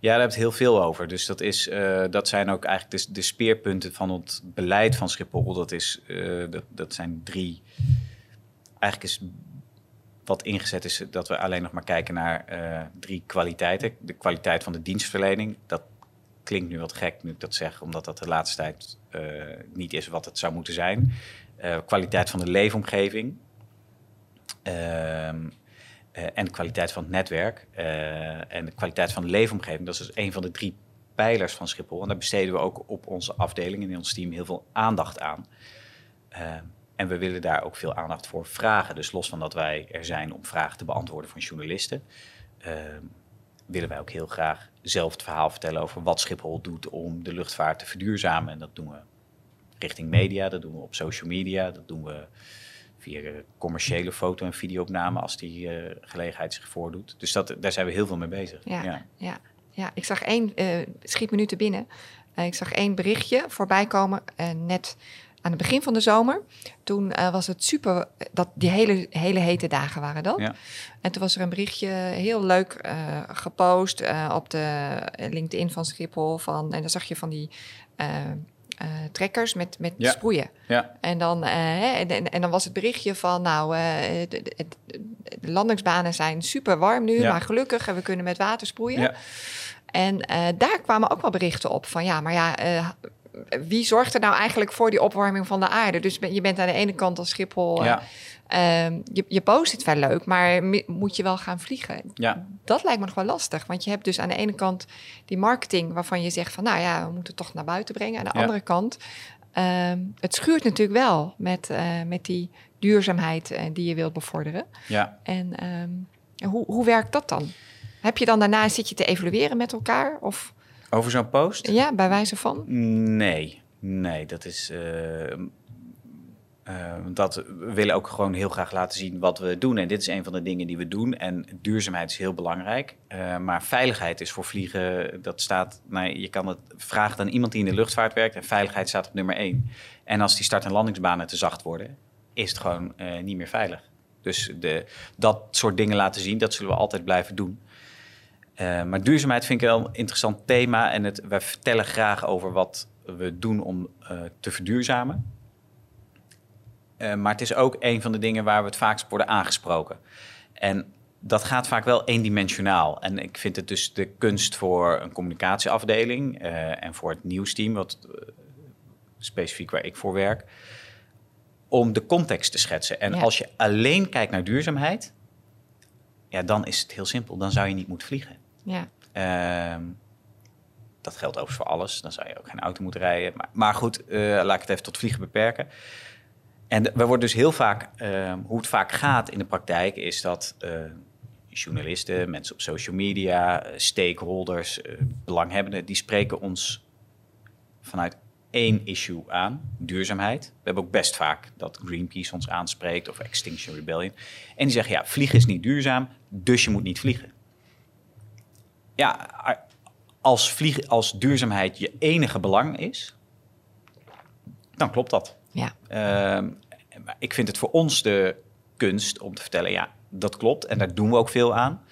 Ja, daar heb je heel veel over. Dus dat, is, uh, dat zijn ook eigenlijk de, de, speerpunten van het beleid van Schiphol. Dat, is, uh, dat, dat zijn drie. Eigenlijk is wat ingezet is dat we alleen nog maar kijken naar uh, drie kwaliteiten. De kwaliteit van de dienstverlening. Dat klinkt nu wat gek nu ik dat zeg, omdat dat de laatste tijd uh, niet is wat het zou moeten zijn. Uh, kwaliteit van de leefomgeving. Uh, en de kwaliteit van het netwerk. en de kwaliteit van de leefomgeving. Dat is dus een van de drie pijlers van Schiphol. En daar besteden we ook op onze afdeling en in ons team heel veel aandacht aan. en we willen daar ook veel aandacht voor vragen. Dus los van dat wij er zijn om vragen te beantwoorden van journalisten ehm, willen wij ook heel graag zelf het verhaal vertellen over wat Schiphol doet om de luchtvaart te verduurzamen. En dat doen we richting media, dat doen we op social media, dat doen we via commerciële foto- en videoopname als die uh, gelegenheid zich voordoet. Dus dat, daar zijn we heel veel mee bezig. Ja, ja. ja, ja. ik zag één, uh, schiet me nu te binnen, uh, ik zag één berichtje voorbij komen net aan het begin van de zomer. Toen eh, was het super, dat, die hele, hele hete dagen waren dat. Ja. En toen was er een berichtje heel leuk eh, gepost eh, op de LinkedIn van Schiphol. Van, en dan zag je van die trekkers met, met Ja. sproeien. Ja, En dan, hè, en, en, en dan was het berichtje van, nou, de, de- de landingsbanen zijn super warm nu, maar gelukkig, en we kunnen met water sproeien. ja, En daar kwamen ook wel berichten op van, ja, maar ja, wie zorgt er nou eigenlijk voor die opwarming van de aarde? Dus je bent aan de ene kant als Schiphol, eh, ja, ehm, je, je post het wel leuk, maar moet je wel gaan vliegen? ja, Dat lijkt me nog wel lastig, want je hebt dus aan de ene kant die marketing waarvan je zegt van, nou ja, we moeten het toch naar buiten brengen. Aan de Ja. andere kant, ehm, het schuurt natuurlijk wel met, eh, met die duurzaamheid eh, die je wilt bevorderen. ja. En ehm, hoe, hoe werkt dat dan? Heb je dan daarna, zit je te evalueren met elkaar? Of Over zo'n post? ja, bij wijze van? Nee, nee, dat is. eh, eh, dat we willen ook gewoon heel graag laten zien wat we doen. En dit is een van de dingen die we doen. En duurzaamheid is heel belangrijk. Eh, maar veiligheid is voor vliegen, dat staat. Nou, je kan het vragen aan iemand die in de luchtvaart werkt. En veiligheid staat op nummer één. En als die start- en landingsbanen te zacht worden, is het gewoon eh, niet meer veilig. Dus de, dat soort dingen laten zien, dat zullen we altijd blijven doen. Eh, maar duurzaamheid vind ik wel een interessant thema. En het, wij vertellen graag over wat we doen om eh, te verduurzamen. Eh, maar het is ook een van de dingen waar we het vaakst op worden aangesproken. En dat gaat vaak wel eendimensionaal. En ik vind het dus de kunst voor een communicatieafdeling en voor het nieuwsteam, wat specifiek waar ik voor werk, om de context te schetsen. En Ja. als je alleen kijkt naar duurzaamheid, ja, dan is het heel simpel. Dan zou je niet moeten vliegen. Ja, Ehm, dat geldt overigens voor alles. Dan zou je ook geen auto moeten rijden. Maar, maar goed, eh, laat ik het even tot vliegen beperken. En we worden dus heel vaak, ehm, hoe het vaak gaat in de praktijk, is dat eh, journalisten, mensen op social media, eh, stakeholders, eh, belanghebbenden, die spreken ons vanuit één issue aan, duurzaamheid. We hebben ook best vaak dat Greenpeace ons aanspreekt of Extinction Rebellion. En die zeggen, ja, vliegen is niet duurzaam, dus je moet niet vliegen. Ja, als, vliegen, als duurzaamheid je enige belang is, dan klopt dat. ja, Ehm, ik vind het voor ons de kunst om te vertellen, ja, dat klopt. En daar doen we ook veel aan.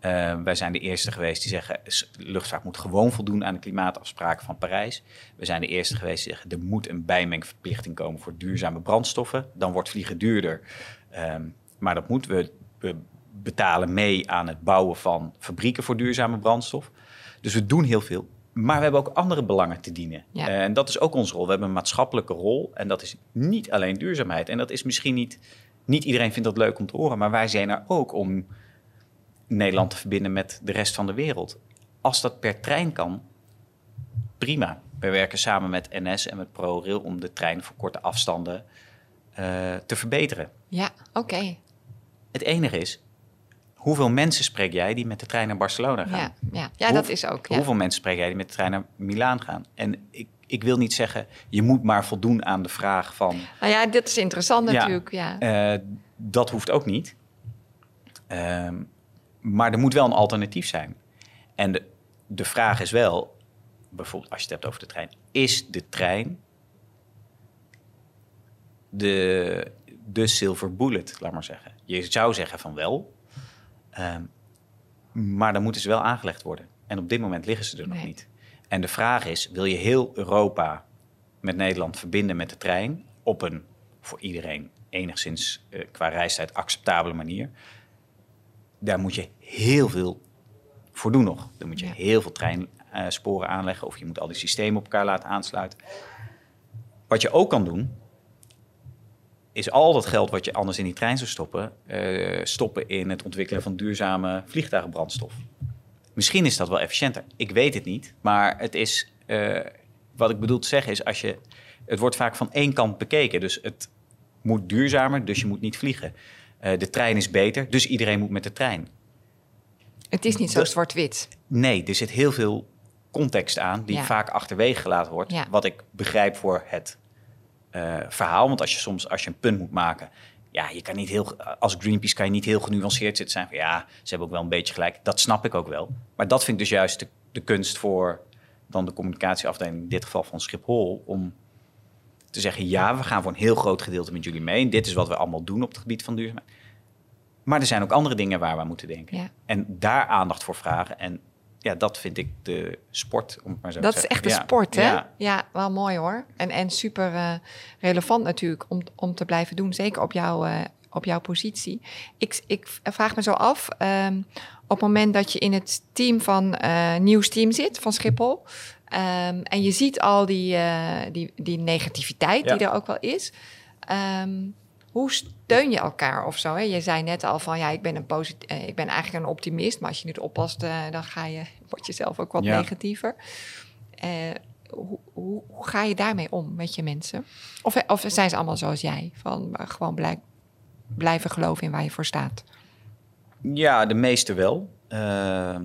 Ehm, wij zijn de eerste geweest die zeggen, luchtvaart moet gewoon voldoen aan de klimaatafspraken van Parijs. We zijn de eerste geweest die zeggen, er moet een bijmengverplichting komen voor duurzame brandstoffen. Dan wordt vliegen duurder. Ehm, maar dat moeten we, we betalen mee aan het bouwen van fabrieken voor duurzame brandstof. Dus we doen heel veel. Maar we hebben ook andere belangen te dienen. Ja. En dat is ook onze rol. We hebben een maatschappelijke rol. En dat is niet alleen duurzaamheid. En dat is misschien niet... Niet iedereen vindt dat leuk om te horen. Maar wij zijn er ook om Nederland te verbinden met de rest van de wereld. Als dat per trein kan, prima. We werken samen met NS en met ProRail om de trein voor korte afstanden eh, te verbeteren. ja, oké. Het enige is, hoeveel mensen spreek jij die met de trein naar Barcelona gaan? Ja, ja. ja Hoe- dat is ook. Ja. Hoeveel mensen spreek jij die met de trein naar Milaan gaan? En ik, ik wil niet zeggen, je moet maar voldoen aan de vraag van... Nou ja, dit is interessant Ja. natuurlijk. Ja. eh, dat hoeft ook niet. Ehm, maar er moet wel een alternatief zijn. En de, de vraag is wel, bijvoorbeeld als je het hebt over de trein... is de trein de, de silver bullet, laat maar zeggen? Je zou zeggen van wel... Ehm, maar dan moeten ze wel aangelegd worden. En op dit moment liggen ze er nog niet. En de vraag is, wil je heel Europa met Nederland verbinden met de trein... op een voor iedereen enigszins eh, qua reistijd acceptabele manier... daar moet je heel veel voor doen nog. Dan moet je Ja. heel veel treinsporen aanleggen... of je moet al die systemen op elkaar laten aansluiten. Wat je ook kan doen, is al dat geld wat je anders in die trein zou stoppen, eh, stoppen in het ontwikkelen van duurzame vliegtuigenbrandstof. Misschien is dat wel efficiënter. Ik weet het niet. Maar het is, eh, wat ik bedoel te zeggen is, als je, het wordt vaak van één kant bekeken. Dus het moet duurzamer, dus je moet niet vliegen. Eh, de trein is beter, dus iedereen moet met de trein. Het is niet zo zwart-wit. Nee, er zit heel veel context aan die Ja. vaak achterwege gelaten wordt. Ja. Wat ik begrijp voor het eh, verhaal. Want als je soms als je een punt moet maken, ja, je kan niet heel, als Greenpeace kan je niet heel genuanceerd zitten zijn van ja, ze hebben ook wel een beetje gelijk. Dat snap ik ook wel. Maar dat vind ik dus juist de, de kunst voor dan de communicatieafdeling, in dit geval van Schiphol, om te te zeggen: ja, we gaan voor een heel groot gedeelte met jullie mee. En dit is wat we allemaal doen op het gebied van duurzaamheid. Maar er zijn ook andere dingen waar we aan moeten denken. Ja. En daar aandacht voor vragen. En ja, dat vind ik de sport, om maar zo Dat te is zeggen. echt de Ja, sport, hè? Ja, Ja, wel mooi hoor. En, en super eh, relevant natuurlijk om, om te blijven doen, zeker op, jouw eh, op jouw positie. Ik, ik vraag me zo af, ehm, op het moment dat je in het team van eh nieuwsteam zit, van Schiphol, ehm, en je ziet al die, die, die negativiteit Ja. die er ook wel is, ehm, hoe steun je elkaar of zo? Hè? Je zei net al van ja, ik ben, een posit- eh, ik ben eigenlijk een optimist, maar als je niet oppast, dan ga je, word je zelf ook wat Ja. negatiever. Eh, hoe, hoe, hoe ga je daarmee om met je mensen? Of, of zijn ze allemaal zoals jij? Van eh, gewoon blij, blijven geloven in waar je voor staat. Ja, de meeste wel. Ehm,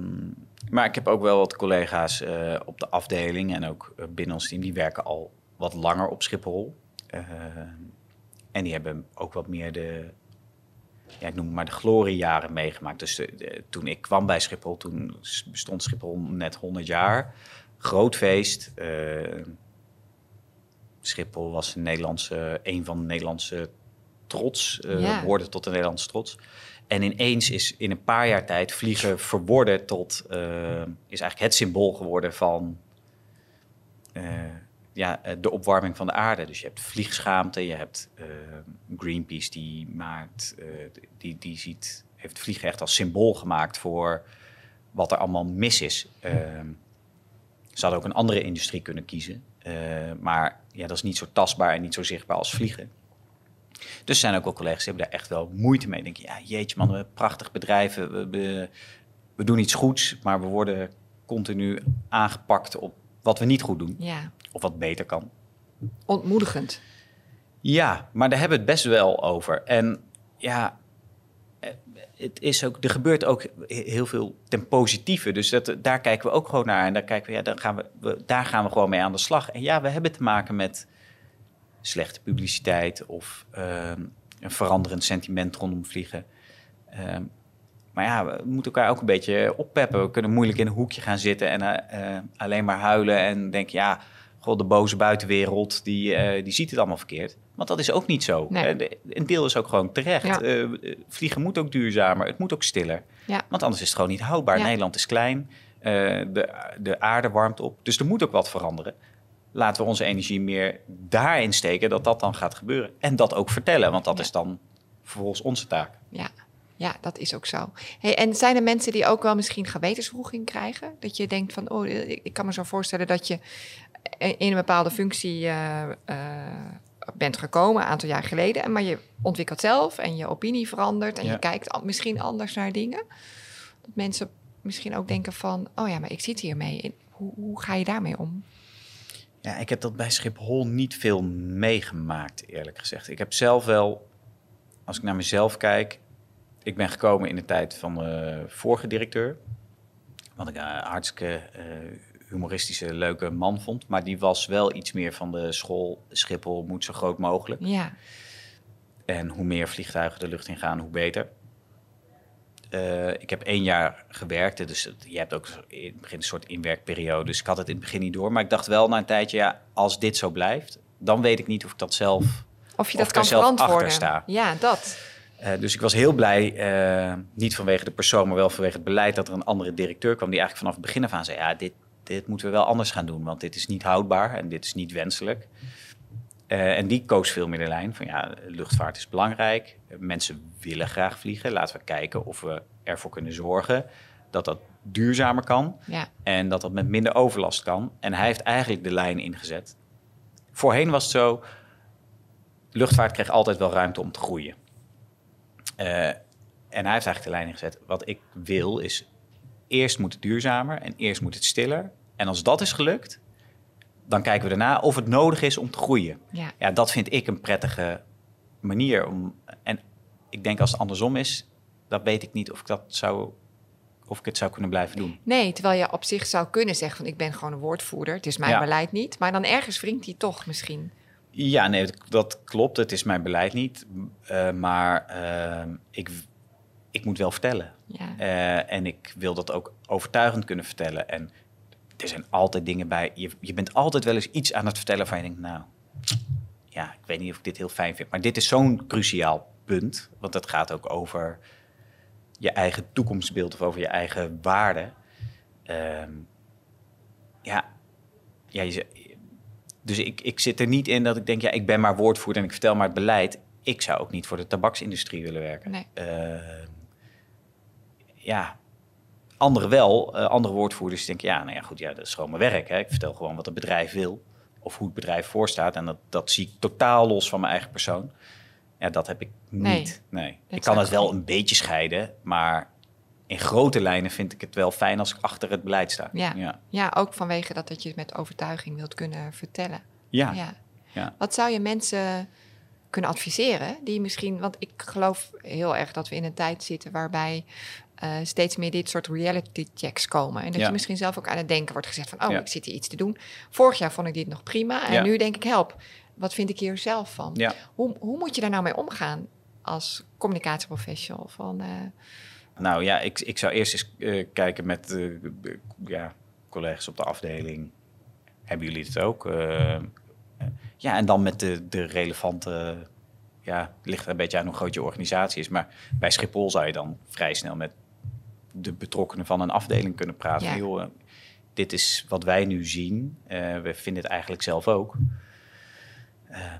maar ik heb ook wel wat collega's eh, op de afdeling en ook binnen ons team. Die werken al wat langer op Schiphol. Ehm, en die hebben ook wat meer de, ja, ik noem het maar de gloriejaren meegemaakt. Dus de- de- toen ik kwam bij Schiphol, toen bestond Schiphol net 100 jaar. Groot feest. Eh, Schiphol was een, Nederlandse, een van de Nederlandse trots, eh Ja. behoorde tot de Nederlandse trots. En ineens is in een paar jaar tijd vliegen verworden tot, eh, is eigenlijk het symbool geworden van eh, ja, eh, de opwarming van de aarde. Dus je hebt vliegschaamte, je hebt eh, Greenpeace die maakt, eh, die, die ziet, heeft vliegen echt als symbool gemaakt voor wat er allemaal mis is. Ehm, ze hadden ook een andere industrie kunnen kiezen. maar ja, dat is niet zo tastbaar en niet zo zichtbaar als vliegen. Dus zijn ook wel collega's die hebben daar echt wel moeite mee. Denken, ja, jeetje man, we prachtig bedrijven. We, we, we doen iets goeds, maar we worden continu aangepakt op wat we niet goed doen. Ja, Of wat beter kan. ontmoedigend. Ja, maar daar hebben we het best wel over. En ja, eh, het is ook, er gebeurt ook he- heel veel ten positieve. Dus dat, daar kijken we ook gewoon naar. En daar, kijken we, ja, daar, gaan we, we, daar gaan we gewoon mee aan de slag. En ja, we hebben te maken met slechte publiciteit of ehm, een veranderend sentiment rondom vliegen. Ehm, maar ja, we moeten elkaar ook een beetje oppeppen. We kunnen moeilijk in een hoekje gaan zitten en eh, eh, alleen maar huilen en denken, ja, god, de boze buitenwereld, die, eh, die ziet het allemaal verkeerd. Want dat is ook niet zo. Nee. Eh, een deel is ook gewoon terecht. Ja. Eh, vliegen moet ook duurzamer, het moet ook stiller. Ja. Want anders is het gewoon niet houdbaar. Ja. Nederland is klein, de, de aarde warmt op, dus er moet ook wat veranderen. Laten we onze energie meer daarin steken dat dat dan gaat gebeuren. En dat ook vertellen, want dat is dan vervolgens onze taak. Ja, ja dat is ook zo. Hey, en zijn er mensen die ook wel misschien gewetenswroeging krijgen? Dat je denkt van, oh, ik kan me zo voorstellen dat je in een bepaalde functie eh, bent gekomen, een aantal jaar geleden, en maar je ontwikkelt zelf en je opinie verandert en Ja. je kijkt misschien anders naar dingen. Dat mensen misschien ook denken van, oh ja, maar ik zit hiermee. Hoe, hoe ga je daarmee om? Ja, ik heb dat bij Schiphol niet veel meegemaakt, eerlijk gezegd. Ik heb zelf wel, als ik naar mezelf kijk, ik ben gekomen in de tijd van de vorige directeur. Wat ik een hartstikke humoristische, leuke man vond. Maar die was wel iets meer van de school. Schiphol moet zo groot mogelijk. Ja, En hoe meer vliegtuigen de lucht in gaan, hoe beter. Eh, ik heb één jaar gewerkt, dus het- je hebt ook in het begin een soort inwerkperiode. Dus ik had het in het begin niet door. Maar ik dacht wel na een tijdje, ja, als dit zo blijft, dan weet ik niet of ik dat zelf. of je dat kan er verantwoorden. sta. Ja, dat. Eh, dus ik was heel blij, eh, niet vanwege de persoon, maar wel vanwege het beleid, dat er een andere directeur kwam die eigenlijk vanaf het begin af aan zei: ja, dit, dit moeten we wel anders gaan doen, want dit is niet houdbaar en dit is niet wenselijk. Eh, en die koos veel meer de lijn van ja, luchtvaart is belangrijk. Mensen willen graag vliegen. Laten we kijken of we ervoor kunnen zorgen dat dat duurzamer kan Ja, en dat dat met minder overlast kan. En hij heeft eigenlijk de lijn ingezet. Voorheen was het zo, luchtvaart kreeg altijd wel ruimte om te groeien. Eh, en hij heeft eigenlijk de lijn ingezet. Wat ik wil is, eerst moet het duurzamer en eerst moet het stiller. En als dat is gelukt, dan kijken we daarna of het nodig is om te groeien. ja. Ja, dat vind ik een prettige manier om. En ik denk als het andersom is, dan weet ik niet of ik dat zou, of ik het zou kunnen blijven doen. Nee, terwijl je op zich zou kunnen zeggen van ik ben gewoon een woordvoerder. Het is mijn Ja. beleid niet. Maar dan ergens wringt hij toch misschien. Ja, nee, dat- dat klopt. Het is mijn beleid niet. Eh, maar eh, ik, ik moet wel vertellen. Ja, Eh, en ik wil dat ook overtuigend kunnen vertellen. En er zijn altijd dingen bij. Je, je bent altijd wel eens iets aan het vertellen van je denkt, nou, ja, ik weet niet of ik dit heel fijn vind, maar dit is zo'n cruciaal punt. Want het gaat ook over je eigen toekomstbeeld of over je eigen waarden. Ehm, ja, ja je, dus ik, ik zit er niet in dat ik denk, ja, ik ben maar woordvoerder en ik vertel maar het beleid. Ik zou ook niet voor de tabaksindustrie willen werken. Nee. Ehm, ja, anderen wel. Eh, andere woordvoerders denken, ja, nou ja, goed, ja, dat is gewoon mijn werk. Hè. Ik vertel gewoon wat het bedrijf wil of hoe het bedrijf voorstaat. En dat, dat zie ik totaal los van mijn eigen persoon. Ja, dat heb ik niet. Nee. Ik kan het wel een beetje scheiden, maar in grote lijnen vind ik het wel fijn als ik achter het beleid sta. Ja. ja. Ja, ook vanwege dat, dat je het met overtuiging wilt kunnen vertellen. ja. Ja. ja. Wat zou je mensen kunnen adviseren die misschien, want ik geloof heel erg dat we in een tijd zitten waarbij eh, steeds meer dit soort reality checks komen. En dat Ja. je misschien zelf ook aan het denken wordt gezegd van, oh, Ja. ik zit hier iets te doen. Vorig jaar vond ik dit nog prima en Ja. nu denk ik, help, wat vind ik hier zelf van? Ja. Hoe, hoe moet je daar nou mee omgaan als communicatieprofessional? Van, eh, Nou ja, ik, ik zou eerst eens eh, kijken met ja, collega's op de afdeling. Hebben jullie het ook? Ja, en dan met de, de relevante... Ja, het ligt er een beetje aan hoe groot je organisatie is. Maar bij Schiphol zou je dan vrij snel met de betrokkenen van een afdeling kunnen praten. Ja. Eh, dit is wat wij nu zien. Eh, we vinden het eigenlijk zelf ook. Eh,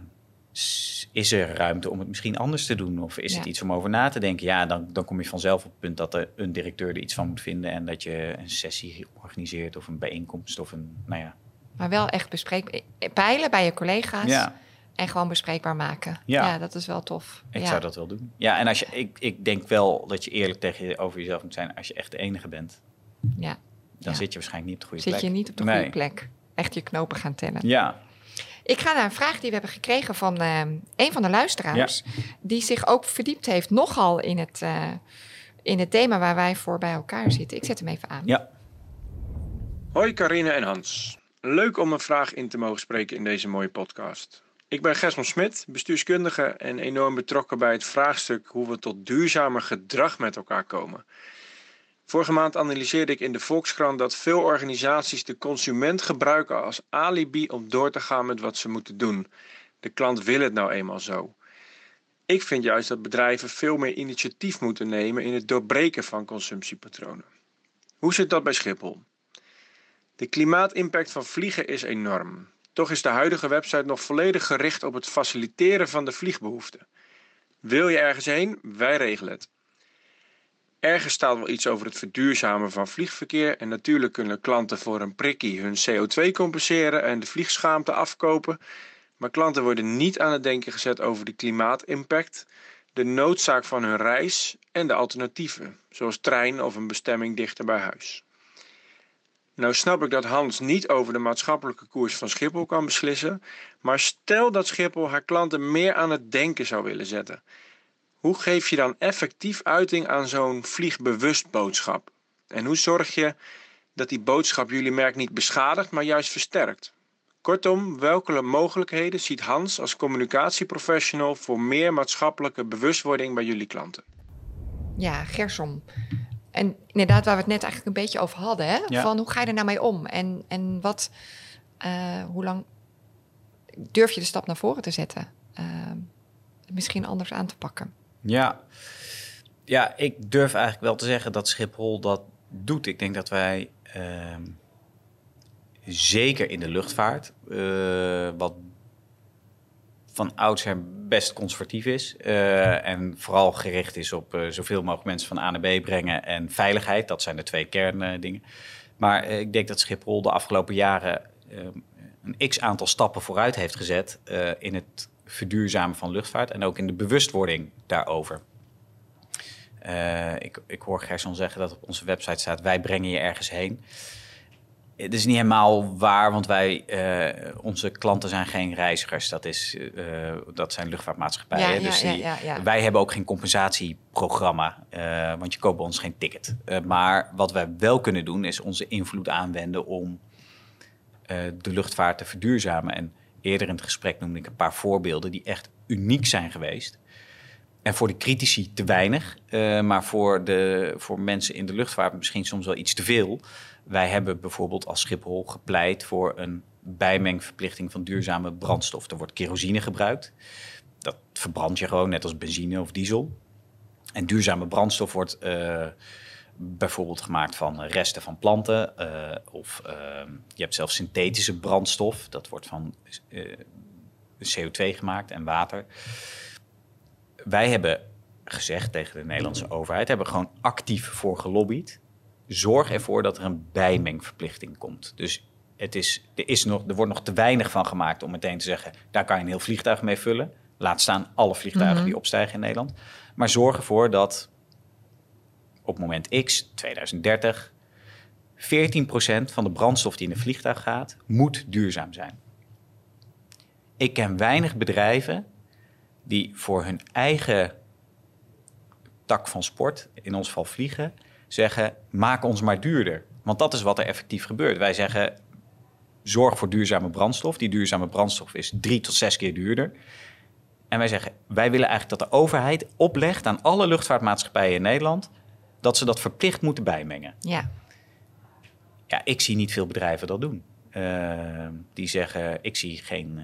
is er ruimte om het misschien anders te doen? Of is het iets om over na te denken? Ja, dan, dan kom je vanzelf op het punt dat er een directeur er iets van moet vinden... en dat je een sessie organiseert of een bijeenkomst of een... Nou ja, maar wel echt bespreekbaar. Peilen bij je collega's ja en gewoon bespreekbaar maken. Ja. Ja, dat is wel tof. ik ja. zou dat wel doen. Ja, en als je, ik, ik denk wel dat je eerlijk tegen je, over jezelf moet zijn... als je echt de enige bent, Ja. dan Ja. zit je waarschijnlijk niet op de goede Zit plek. je niet op de Nee. goede plek. Echt je knopen gaan tellen. Ja, Ik ga naar een vraag die we hebben gekregen van eh, een van de luisteraars. Die zich ook verdiept heeft nogal in het, eh, in het thema waar wij voor bij elkaar zitten. Ik zet hem even aan. ja. Hoi Carine en Hans. Leuk om een vraag in te mogen spreken in deze mooie podcast. Ik ben Gersman Smit, bestuurskundige en enorm betrokken bij het vraagstuk hoe we tot duurzamer gedrag met elkaar komen. Vorige maand analyseerde ik in de Volkskrant dat veel organisaties de consument gebruiken als alibi om door te gaan met wat ze moeten doen. De klant wil het nou eenmaal zo. Ik vind juist dat bedrijven veel meer initiatief moeten nemen in het doorbreken van consumptiepatronen. Hoe zit dat bij Schiphol? De klimaatimpact van vliegen is enorm. Toch is de huidige website nog volledig gericht op het faciliteren van de vliegbehoefte. Wil je ergens heen? Wij regelen het. Ergens staat wel iets over het verduurzamen van vliegverkeer en natuurlijk kunnen klanten voor een prikkie hun CO2 compenseren en de vliegschaamte afkopen. Maar klanten worden niet aan het denken gezet over de klimaatimpact, de noodzaak van hun reis en de alternatieven, zoals trein of een bestemming dichter bij huis. Nou snap ik dat Hans niet over de maatschappelijke koers van Schiphol kan beslissen, maar stel dat Schiphol haar klanten meer aan het denken zou willen zetten. Hoe geef je dan effectief uiting aan zo'n vliegbewust boodschap? En hoe zorg je dat die boodschap jullie merk niet beschadigt, maar juist versterkt? Kortom, welke mogelijkheden ziet Hans als communicatieprofessional voor meer maatschappelijke bewustwording bij jullie klanten? Ja, Gersom. En inderdaad, waar we het net eigenlijk een beetje over hadden. Hè? Ja. Van hoe ga je er nou mee om? En, en wat, eh, hoe lang durf je de stap naar voren te zetten? Eh, misschien anders aan te pakken. Ja. ja, ik durf eigenlijk wel te zeggen dat Schiphol dat doet. Ik denk dat wij ehm, zeker in de luchtvaart, eh, wat van oudsher best conservatief is eh, en vooral gericht is op eh, zoveel mogelijk mensen van A naar B brengen en veiligheid. Dat zijn de twee kerndingen. Maar eh, ik denk dat Schiphol de afgelopen jaren een x aantal stappen vooruit heeft gezet in het verduurzamen van luchtvaart en ook in de bewustwording daarover. Ik, ik hoor Gerson zeggen dat op onze website staat: wij brengen je ergens heen. Het is niet helemaal waar, want wij, eh, onze klanten zijn geen reizigers. Dat, is, eh, dat zijn luchtvaartmaatschappijen. Ja, dus die-. Wij hebben ook geen compensatieprogramma, eh, want je koopt bij ons geen ticket. Maar wat wij wel kunnen doen, is onze invloed aanwenden om de luchtvaart te verduurzamen. En eerder in het gesprek noemde ik een paar voorbeelden die echt uniek zijn geweest. En voor de critici te weinig, maar voor, de, voor mensen in de luchtvaart misschien soms wel iets te veel. Wij hebben bijvoorbeeld als Schiphol gepleit voor een bijmengverplichting van duurzame brandstof. Er wordt kerosine gebruikt. Dat verbrand je gewoon, net als benzine of diesel. En duurzame brandstof wordt uh, bijvoorbeeld gemaakt van resten van planten. Uh, of uh, je hebt zelfs synthetische brandstof. Dat wordt van CO2 gemaakt en water. Wij hebben gezegd tegen de Nederlandse overheid, hebben gewoon actief voor gelobbyd. Zorg ervoor dat er een bijmengverplichting komt. Dus het is, er, is nog, er wordt nog te weinig van gemaakt om meteen te zeggen, daar kan je een heel vliegtuig mee vullen. Laat staan alle vliegtuigen Mhm. die opstijgen in Nederland. Maar zorg ervoor dat op moment X, 2030, 14% van de brandstof die in een vliegtuig gaat, moet duurzaam zijn. Ik ken weinig bedrijven die voor hun eigen tak van sport, in ons geval vliegen, zeggen: maak ons maar duurder. Want dat is wat er effectief gebeurt. Wij zeggen: zorg voor duurzame brandstof. Die duurzame brandstof is drie tot zes keer duurder. En wij zeggen: wij willen eigenlijk dat de overheid oplegt aan alle luchtvaartmaatschappijen in Nederland dat ze dat verplicht moeten bijmengen. Ja. Ja, ik zie niet veel bedrijven dat doen. Uh, die zeggen: ik zie geen. Uh,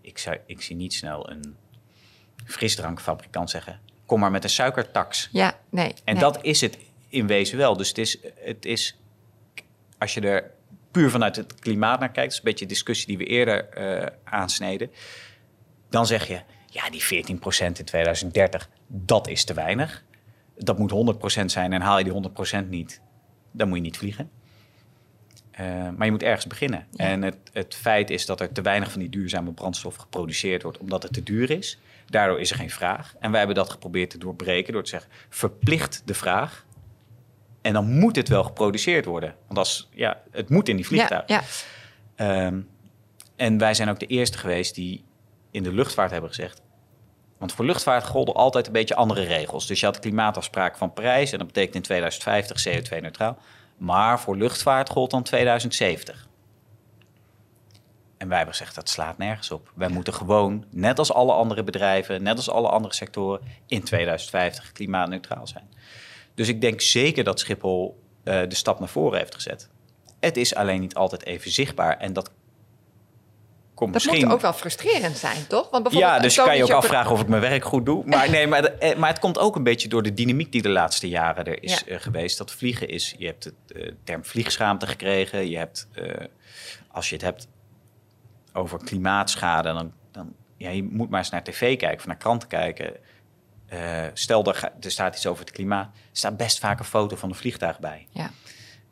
ik, zou, ik zie niet snel een frisdrankfabrikant zeggen: kom maar met een suikertax. Ja, nee. En nee. dat is het in wezen wel. Dus het is, het is, als je er puur vanuit het klimaat naar kijkt, dat is een beetje de discussie die we eerder uh, aansneden, dan zeg je, ja, die 14% in 2030, dat is te weinig. Dat moet 100% zijn en haal je die 100% niet, dan moet je niet vliegen. Uh, maar je moet ergens beginnen. Ja. En het, het feit is dat er te weinig van die duurzame brandstof geproduceerd wordt, omdat het te duur is. Daardoor is er geen vraag. En wij hebben dat geprobeerd te doorbreken door te zeggen: verplicht de vraag. En dan moet het wel geproduceerd worden. Want als, ja, het moet in die vliegtuigen. Ja, ja. Um, en wij zijn ook de eerste geweest die in de luchtvaart hebben gezegd. Want voor luchtvaart golden altijd een beetje andere regels. Dus je had de klimaatafspraak van Parijs en dat betekent in 2050 CO2-neutraal. Maar voor luchtvaart gold dan 2070. En wij hebben gezegd, dat slaat nergens op. Wij moeten gewoon, net als alle andere bedrijven, net als alle andere sectoren, in 2050 klimaatneutraal zijn. Dus ik denk zeker dat Schiphol uh, de stap naar voren heeft gezet. Het is alleen niet altijd even zichtbaar en dat komt dat misschien... moet ook wel frustrerend zijn, toch? Want ja, dus kan je ook afvragen of ik mijn werk goed doe. Maar, nee, maar, de, maar het komt ook een beetje door de dynamiek die de laatste jaren er is ja. geweest. Dat vliegen is, je hebt de term vliegschaamte gekregen. Je hebt, uh, als je het hebt over klimaatschade, dan, dan ja, je moet maar eens naar tv kijken of naar kranten kijken. Uh, stel, er, er, staat iets over het klimaat. Er staat best vaak een foto van een vliegtuig bij. Ja.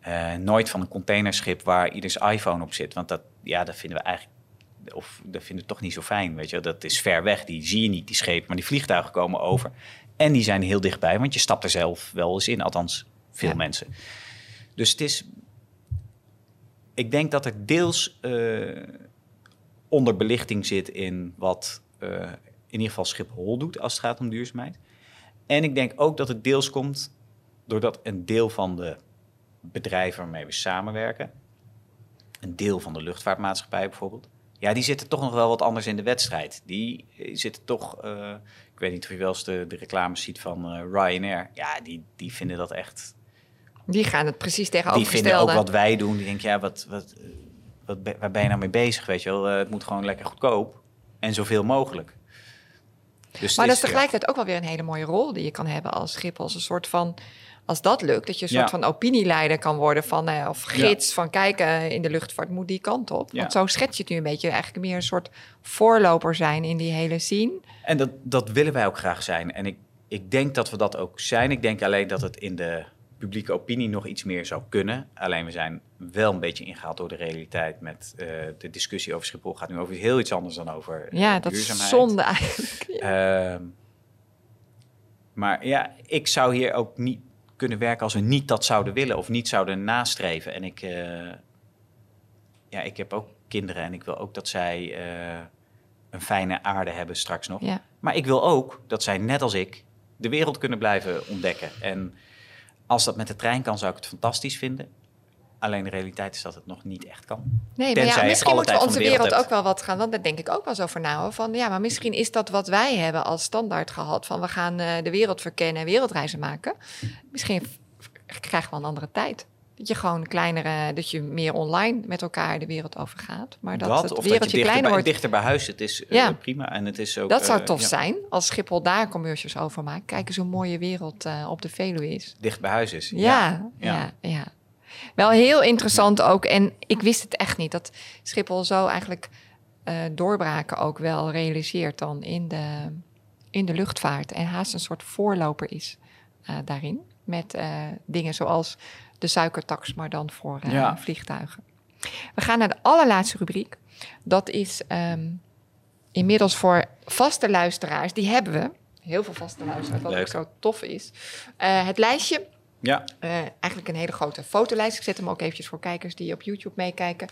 Uh, nooit van een containerschip waar ieders iPhone op zit. Want dat, ja, dat vinden we eigenlijk... Of dat vinden we toch niet zo fijn, weet je. Dat is ver weg, die zie je niet, die schepen. Maar die vliegtuigen komen over. En die zijn heel dichtbij, want je stapt er zelf wel eens in. Althans, veel ja. mensen. Dus het is... Ik denk dat er deels uh, onderbelichting zit in wat... in ieder geval Schiphol doet als het gaat om duurzaamheid. En ik denk ook dat het deels komt doordat een deel van de bedrijven waarmee we samenwerken, een deel van de luchtvaartmaatschappij bijvoorbeeld, ja, die zitten toch nog wel wat anders in de wedstrijd. Die zitten toch, uh, ik weet niet of je wel eens de, de reclames ziet van uh, Ryanair, ja, die, die vinden dat echt. Die gaan het precies Die tegenovergestelde. vinden ook wat wij doen. Die denken, ja, wat, wat, wat, waar ben je nou mee bezig, weet je wel? Uh, het moet gewoon lekker goedkoop en zoveel mogelijk. Dus maar dat is tegelijkertijd ook wel weer een hele mooie rol die je kan hebben als Schiphol. Als een soort van, als dat lukt, dat je een soort Ja. van opinieleider kan worden van, eh, of gids van kijken in de luchtvaart moet die kant op. Ja. Want zo schets je het nu een beetje, eigenlijk meer een soort voorloper zijn in die hele scene. En dat, dat willen wij ook graag zijn. En ik, ik denk dat we dat ook zijn. Ik denk alleen dat het in de publieke opinie nog iets meer zou kunnen. Alleen we zijn wel een beetje ingehaald door de realiteit met eh, de discussie over Schiphol. gaat nu over heel iets anders dan over eh, Ja, dat is duurzaamheid. zonde eigenlijk. Ehm, maar ja, ik zou hier ook niet kunnen werken als we niet dat zouden willen of niet zouden nastreven. En ik, eh, ja, ik heb ook kinderen en ik wil ook dat zij een fijne aarde hebben straks nog. Ja. Maar ik wil ook dat zij, net als ik, de wereld kunnen blijven ontdekken. En als dat met de trein kan, zou ik het fantastisch vinden. Alleen de realiteit is dat het nog niet echt kan. Nee, maar ja, misschien moeten we onze wereld wereld ook wel wat gaan. Want daar denk ik ook wel zo voor na. Van ja, maar misschien is dat wat wij hebben als standaard gehad. Van we gaan eh, de wereld verkennen en wereldreizen maken. Misschien krijgen we een andere tijd. Dat je gewoon kleinere, dat je meer online met elkaar de wereld over gaat. Maar dat, dat het of dat wereldje je dichter kleiner bij, wordt. dichter bij huis zit, is eh, Ja. prima. En het is ook, Dat zou eh, tof ja, zijn als Schiphol daar commercials over maakt. Kijk eens hoe mooie wereld eh, op de Veluwe is. Dicht bij huis is. Ja, ja, ja. ja. Wel heel interessant ook. En ik wist het echt niet. Dat Schiphol zo eigenlijk doorbraken ook wel realiseert dan in de, in de luchtvaart. En haast een soort voorloper is daarin. Met dingen zoals de suikertax, maar dan voor eh, Ja. vliegtuigen. We gaan naar de allerlaatste rubriek. Dat is ehm, inmiddels voor vaste luisteraars. Die hebben we. Heel veel vaste luisteraars, wat Leuk. ook zo tof is. Eh, het lijstje Ja, eh, eigenlijk een hele grote fotolijst. Ik zet hem ook eventjes voor kijkers die op YouTube meekijken.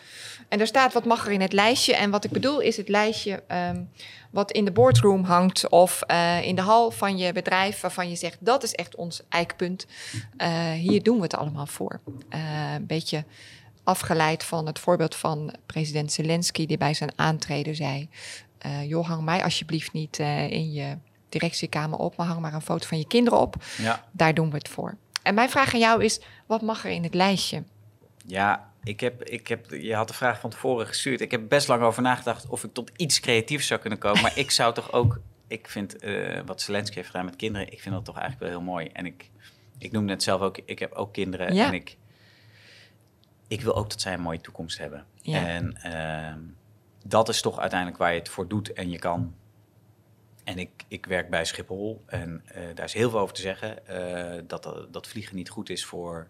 En daar staat wat mag er in het lijstje. En wat ik bedoel is het lijstje ehm, wat in de boardroom hangt... of eh, in de hal van je bedrijf waarvan je zegt... dat is echt ons eikpunt. Eh, hier doen we het allemaal voor. Een beetje afgeleid van het voorbeeld van president Zelensky... die bij zijn aantreden zei... joh, hang mij alsjeblieft niet in je directiekamer op... maar hang maar een foto van je kinderen op. ja. Daar doen we het voor. En mijn vraag aan jou is: wat mag er in het lijstje? Ja, ik heb, ik heb, je had de vraag van tevoren gestuurd. Ik heb best lang over nagedacht of ik tot iets creatiefs zou kunnen komen. Maar ik zou toch ook, ik vind eh, wat Zelensky heeft gedaan met kinderen, ik vind dat toch eigenlijk wel heel mooi. En ik, ik noemde het zelf ook, ik heb ook kinderen Ja. en ik, ik wil ook dat zij een mooie toekomst hebben. Ja. En ehm, dat is toch uiteindelijk waar je het voor doet en je kan. En ik, ik werk bij Schiphol en eh, daar is heel veel over te zeggen. eh, dat, dat, vliegen niet goed is voor,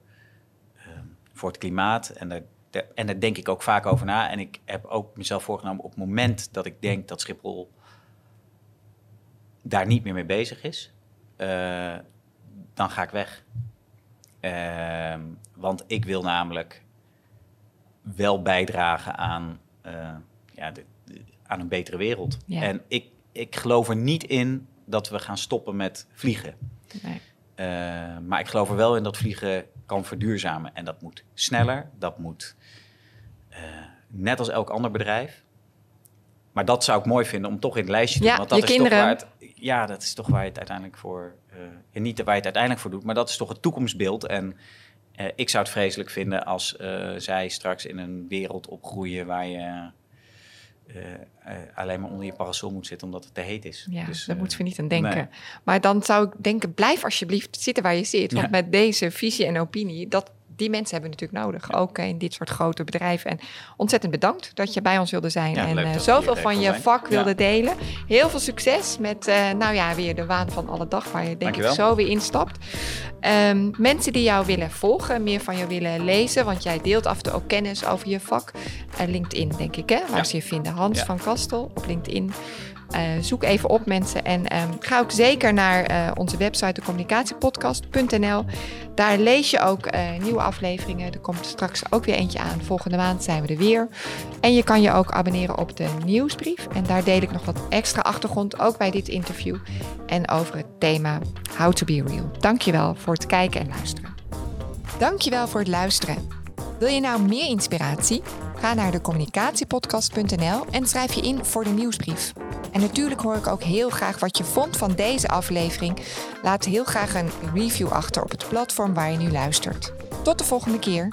ehm, voor het klimaat. En daar, en daar denk ik ook vaak over na. En ik heb ook mezelf voorgenomen op het moment dat ik denk dat Schiphol daar niet meer mee bezig is, eh, dan ga ik weg. Ehm, want ik wil namelijk wel bijdragen aan, ja, de, de- aan een betere wereld. Ja. En ik, ik geloof er niet in dat we gaan stoppen met vliegen. Nee. Eh, maar ik geloof er wel in dat vliegen kan verduurzamen. En dat moet sneller, dat moet eh, net als elk ander bedrijf. Maar dat zou ik mooi vinden om toch in het lijstje te Ja, doen. Want dat je is kinderen. Toch waar het, ja, dat is toch waar je het uiteindelijk voor... eh, ja, niet waar je het uiteindelijk voor doet, maar dat is toch het toekomstbeeld. En ik zou het vreselijk vinden als zij straks in een wereld opgroeien... waar je eh, eh, alleen maar onder je parasol moet zitten omdat het te heet is. Ja, Dus, daar eh, moeten we niet aan denken. nee. Maar dan zou ik denken: blijf alsjeblieft zitten waar je zit. Want Ja. met deze visie en opinie, dat, die mensen hebben we natuurlijk nodig. Ook in dit soort grote bedrijven. En ontzettend bedankt dat je bij ons wilde zijn. Ja, en eh, ik zoveel hier van je zijn. vak wilde delen. Heel veel succes met, eh, nou ja, weer de waan van alle dag. Waar je denk ik zo weer instapt. Ehm, mensen die jou willen volgen, meer van jou willen lezen. Want jij deelt af en toe ook kennis over je vak. Eh, LinkedIn, denk ik, hè? Waar ze je vinden. Hans van Kastel op LinkedIn. Eh, zoek even op mensen en ehm, ga ook zeker naar eh, onze website decommunicatiepodcast.nl. Daar lees je ook eh, nieuwe afleveringen. Er komt straks ook weer eentje aan. Volgende maand zijn we er weer. En je kan je ook abonneren op de nieuwsbrief. En daar deel ik nog wat extra achtergrond, ook bij dit interview. En over het thema How to be real. Dankjewel voor het kijken en luisteren. Dankjewel voor het luisteren. Wil je nou meer inspiratie? Ga naar decommunicatiepodcast.nl en schrijf je in voor de nieuwsbrief. En natuurlijk hoor ik ook heel graag wat je vond van deze aflevering. Laat heel graag een review achter op het platform waar je nu luistert. Tot de volgende keer.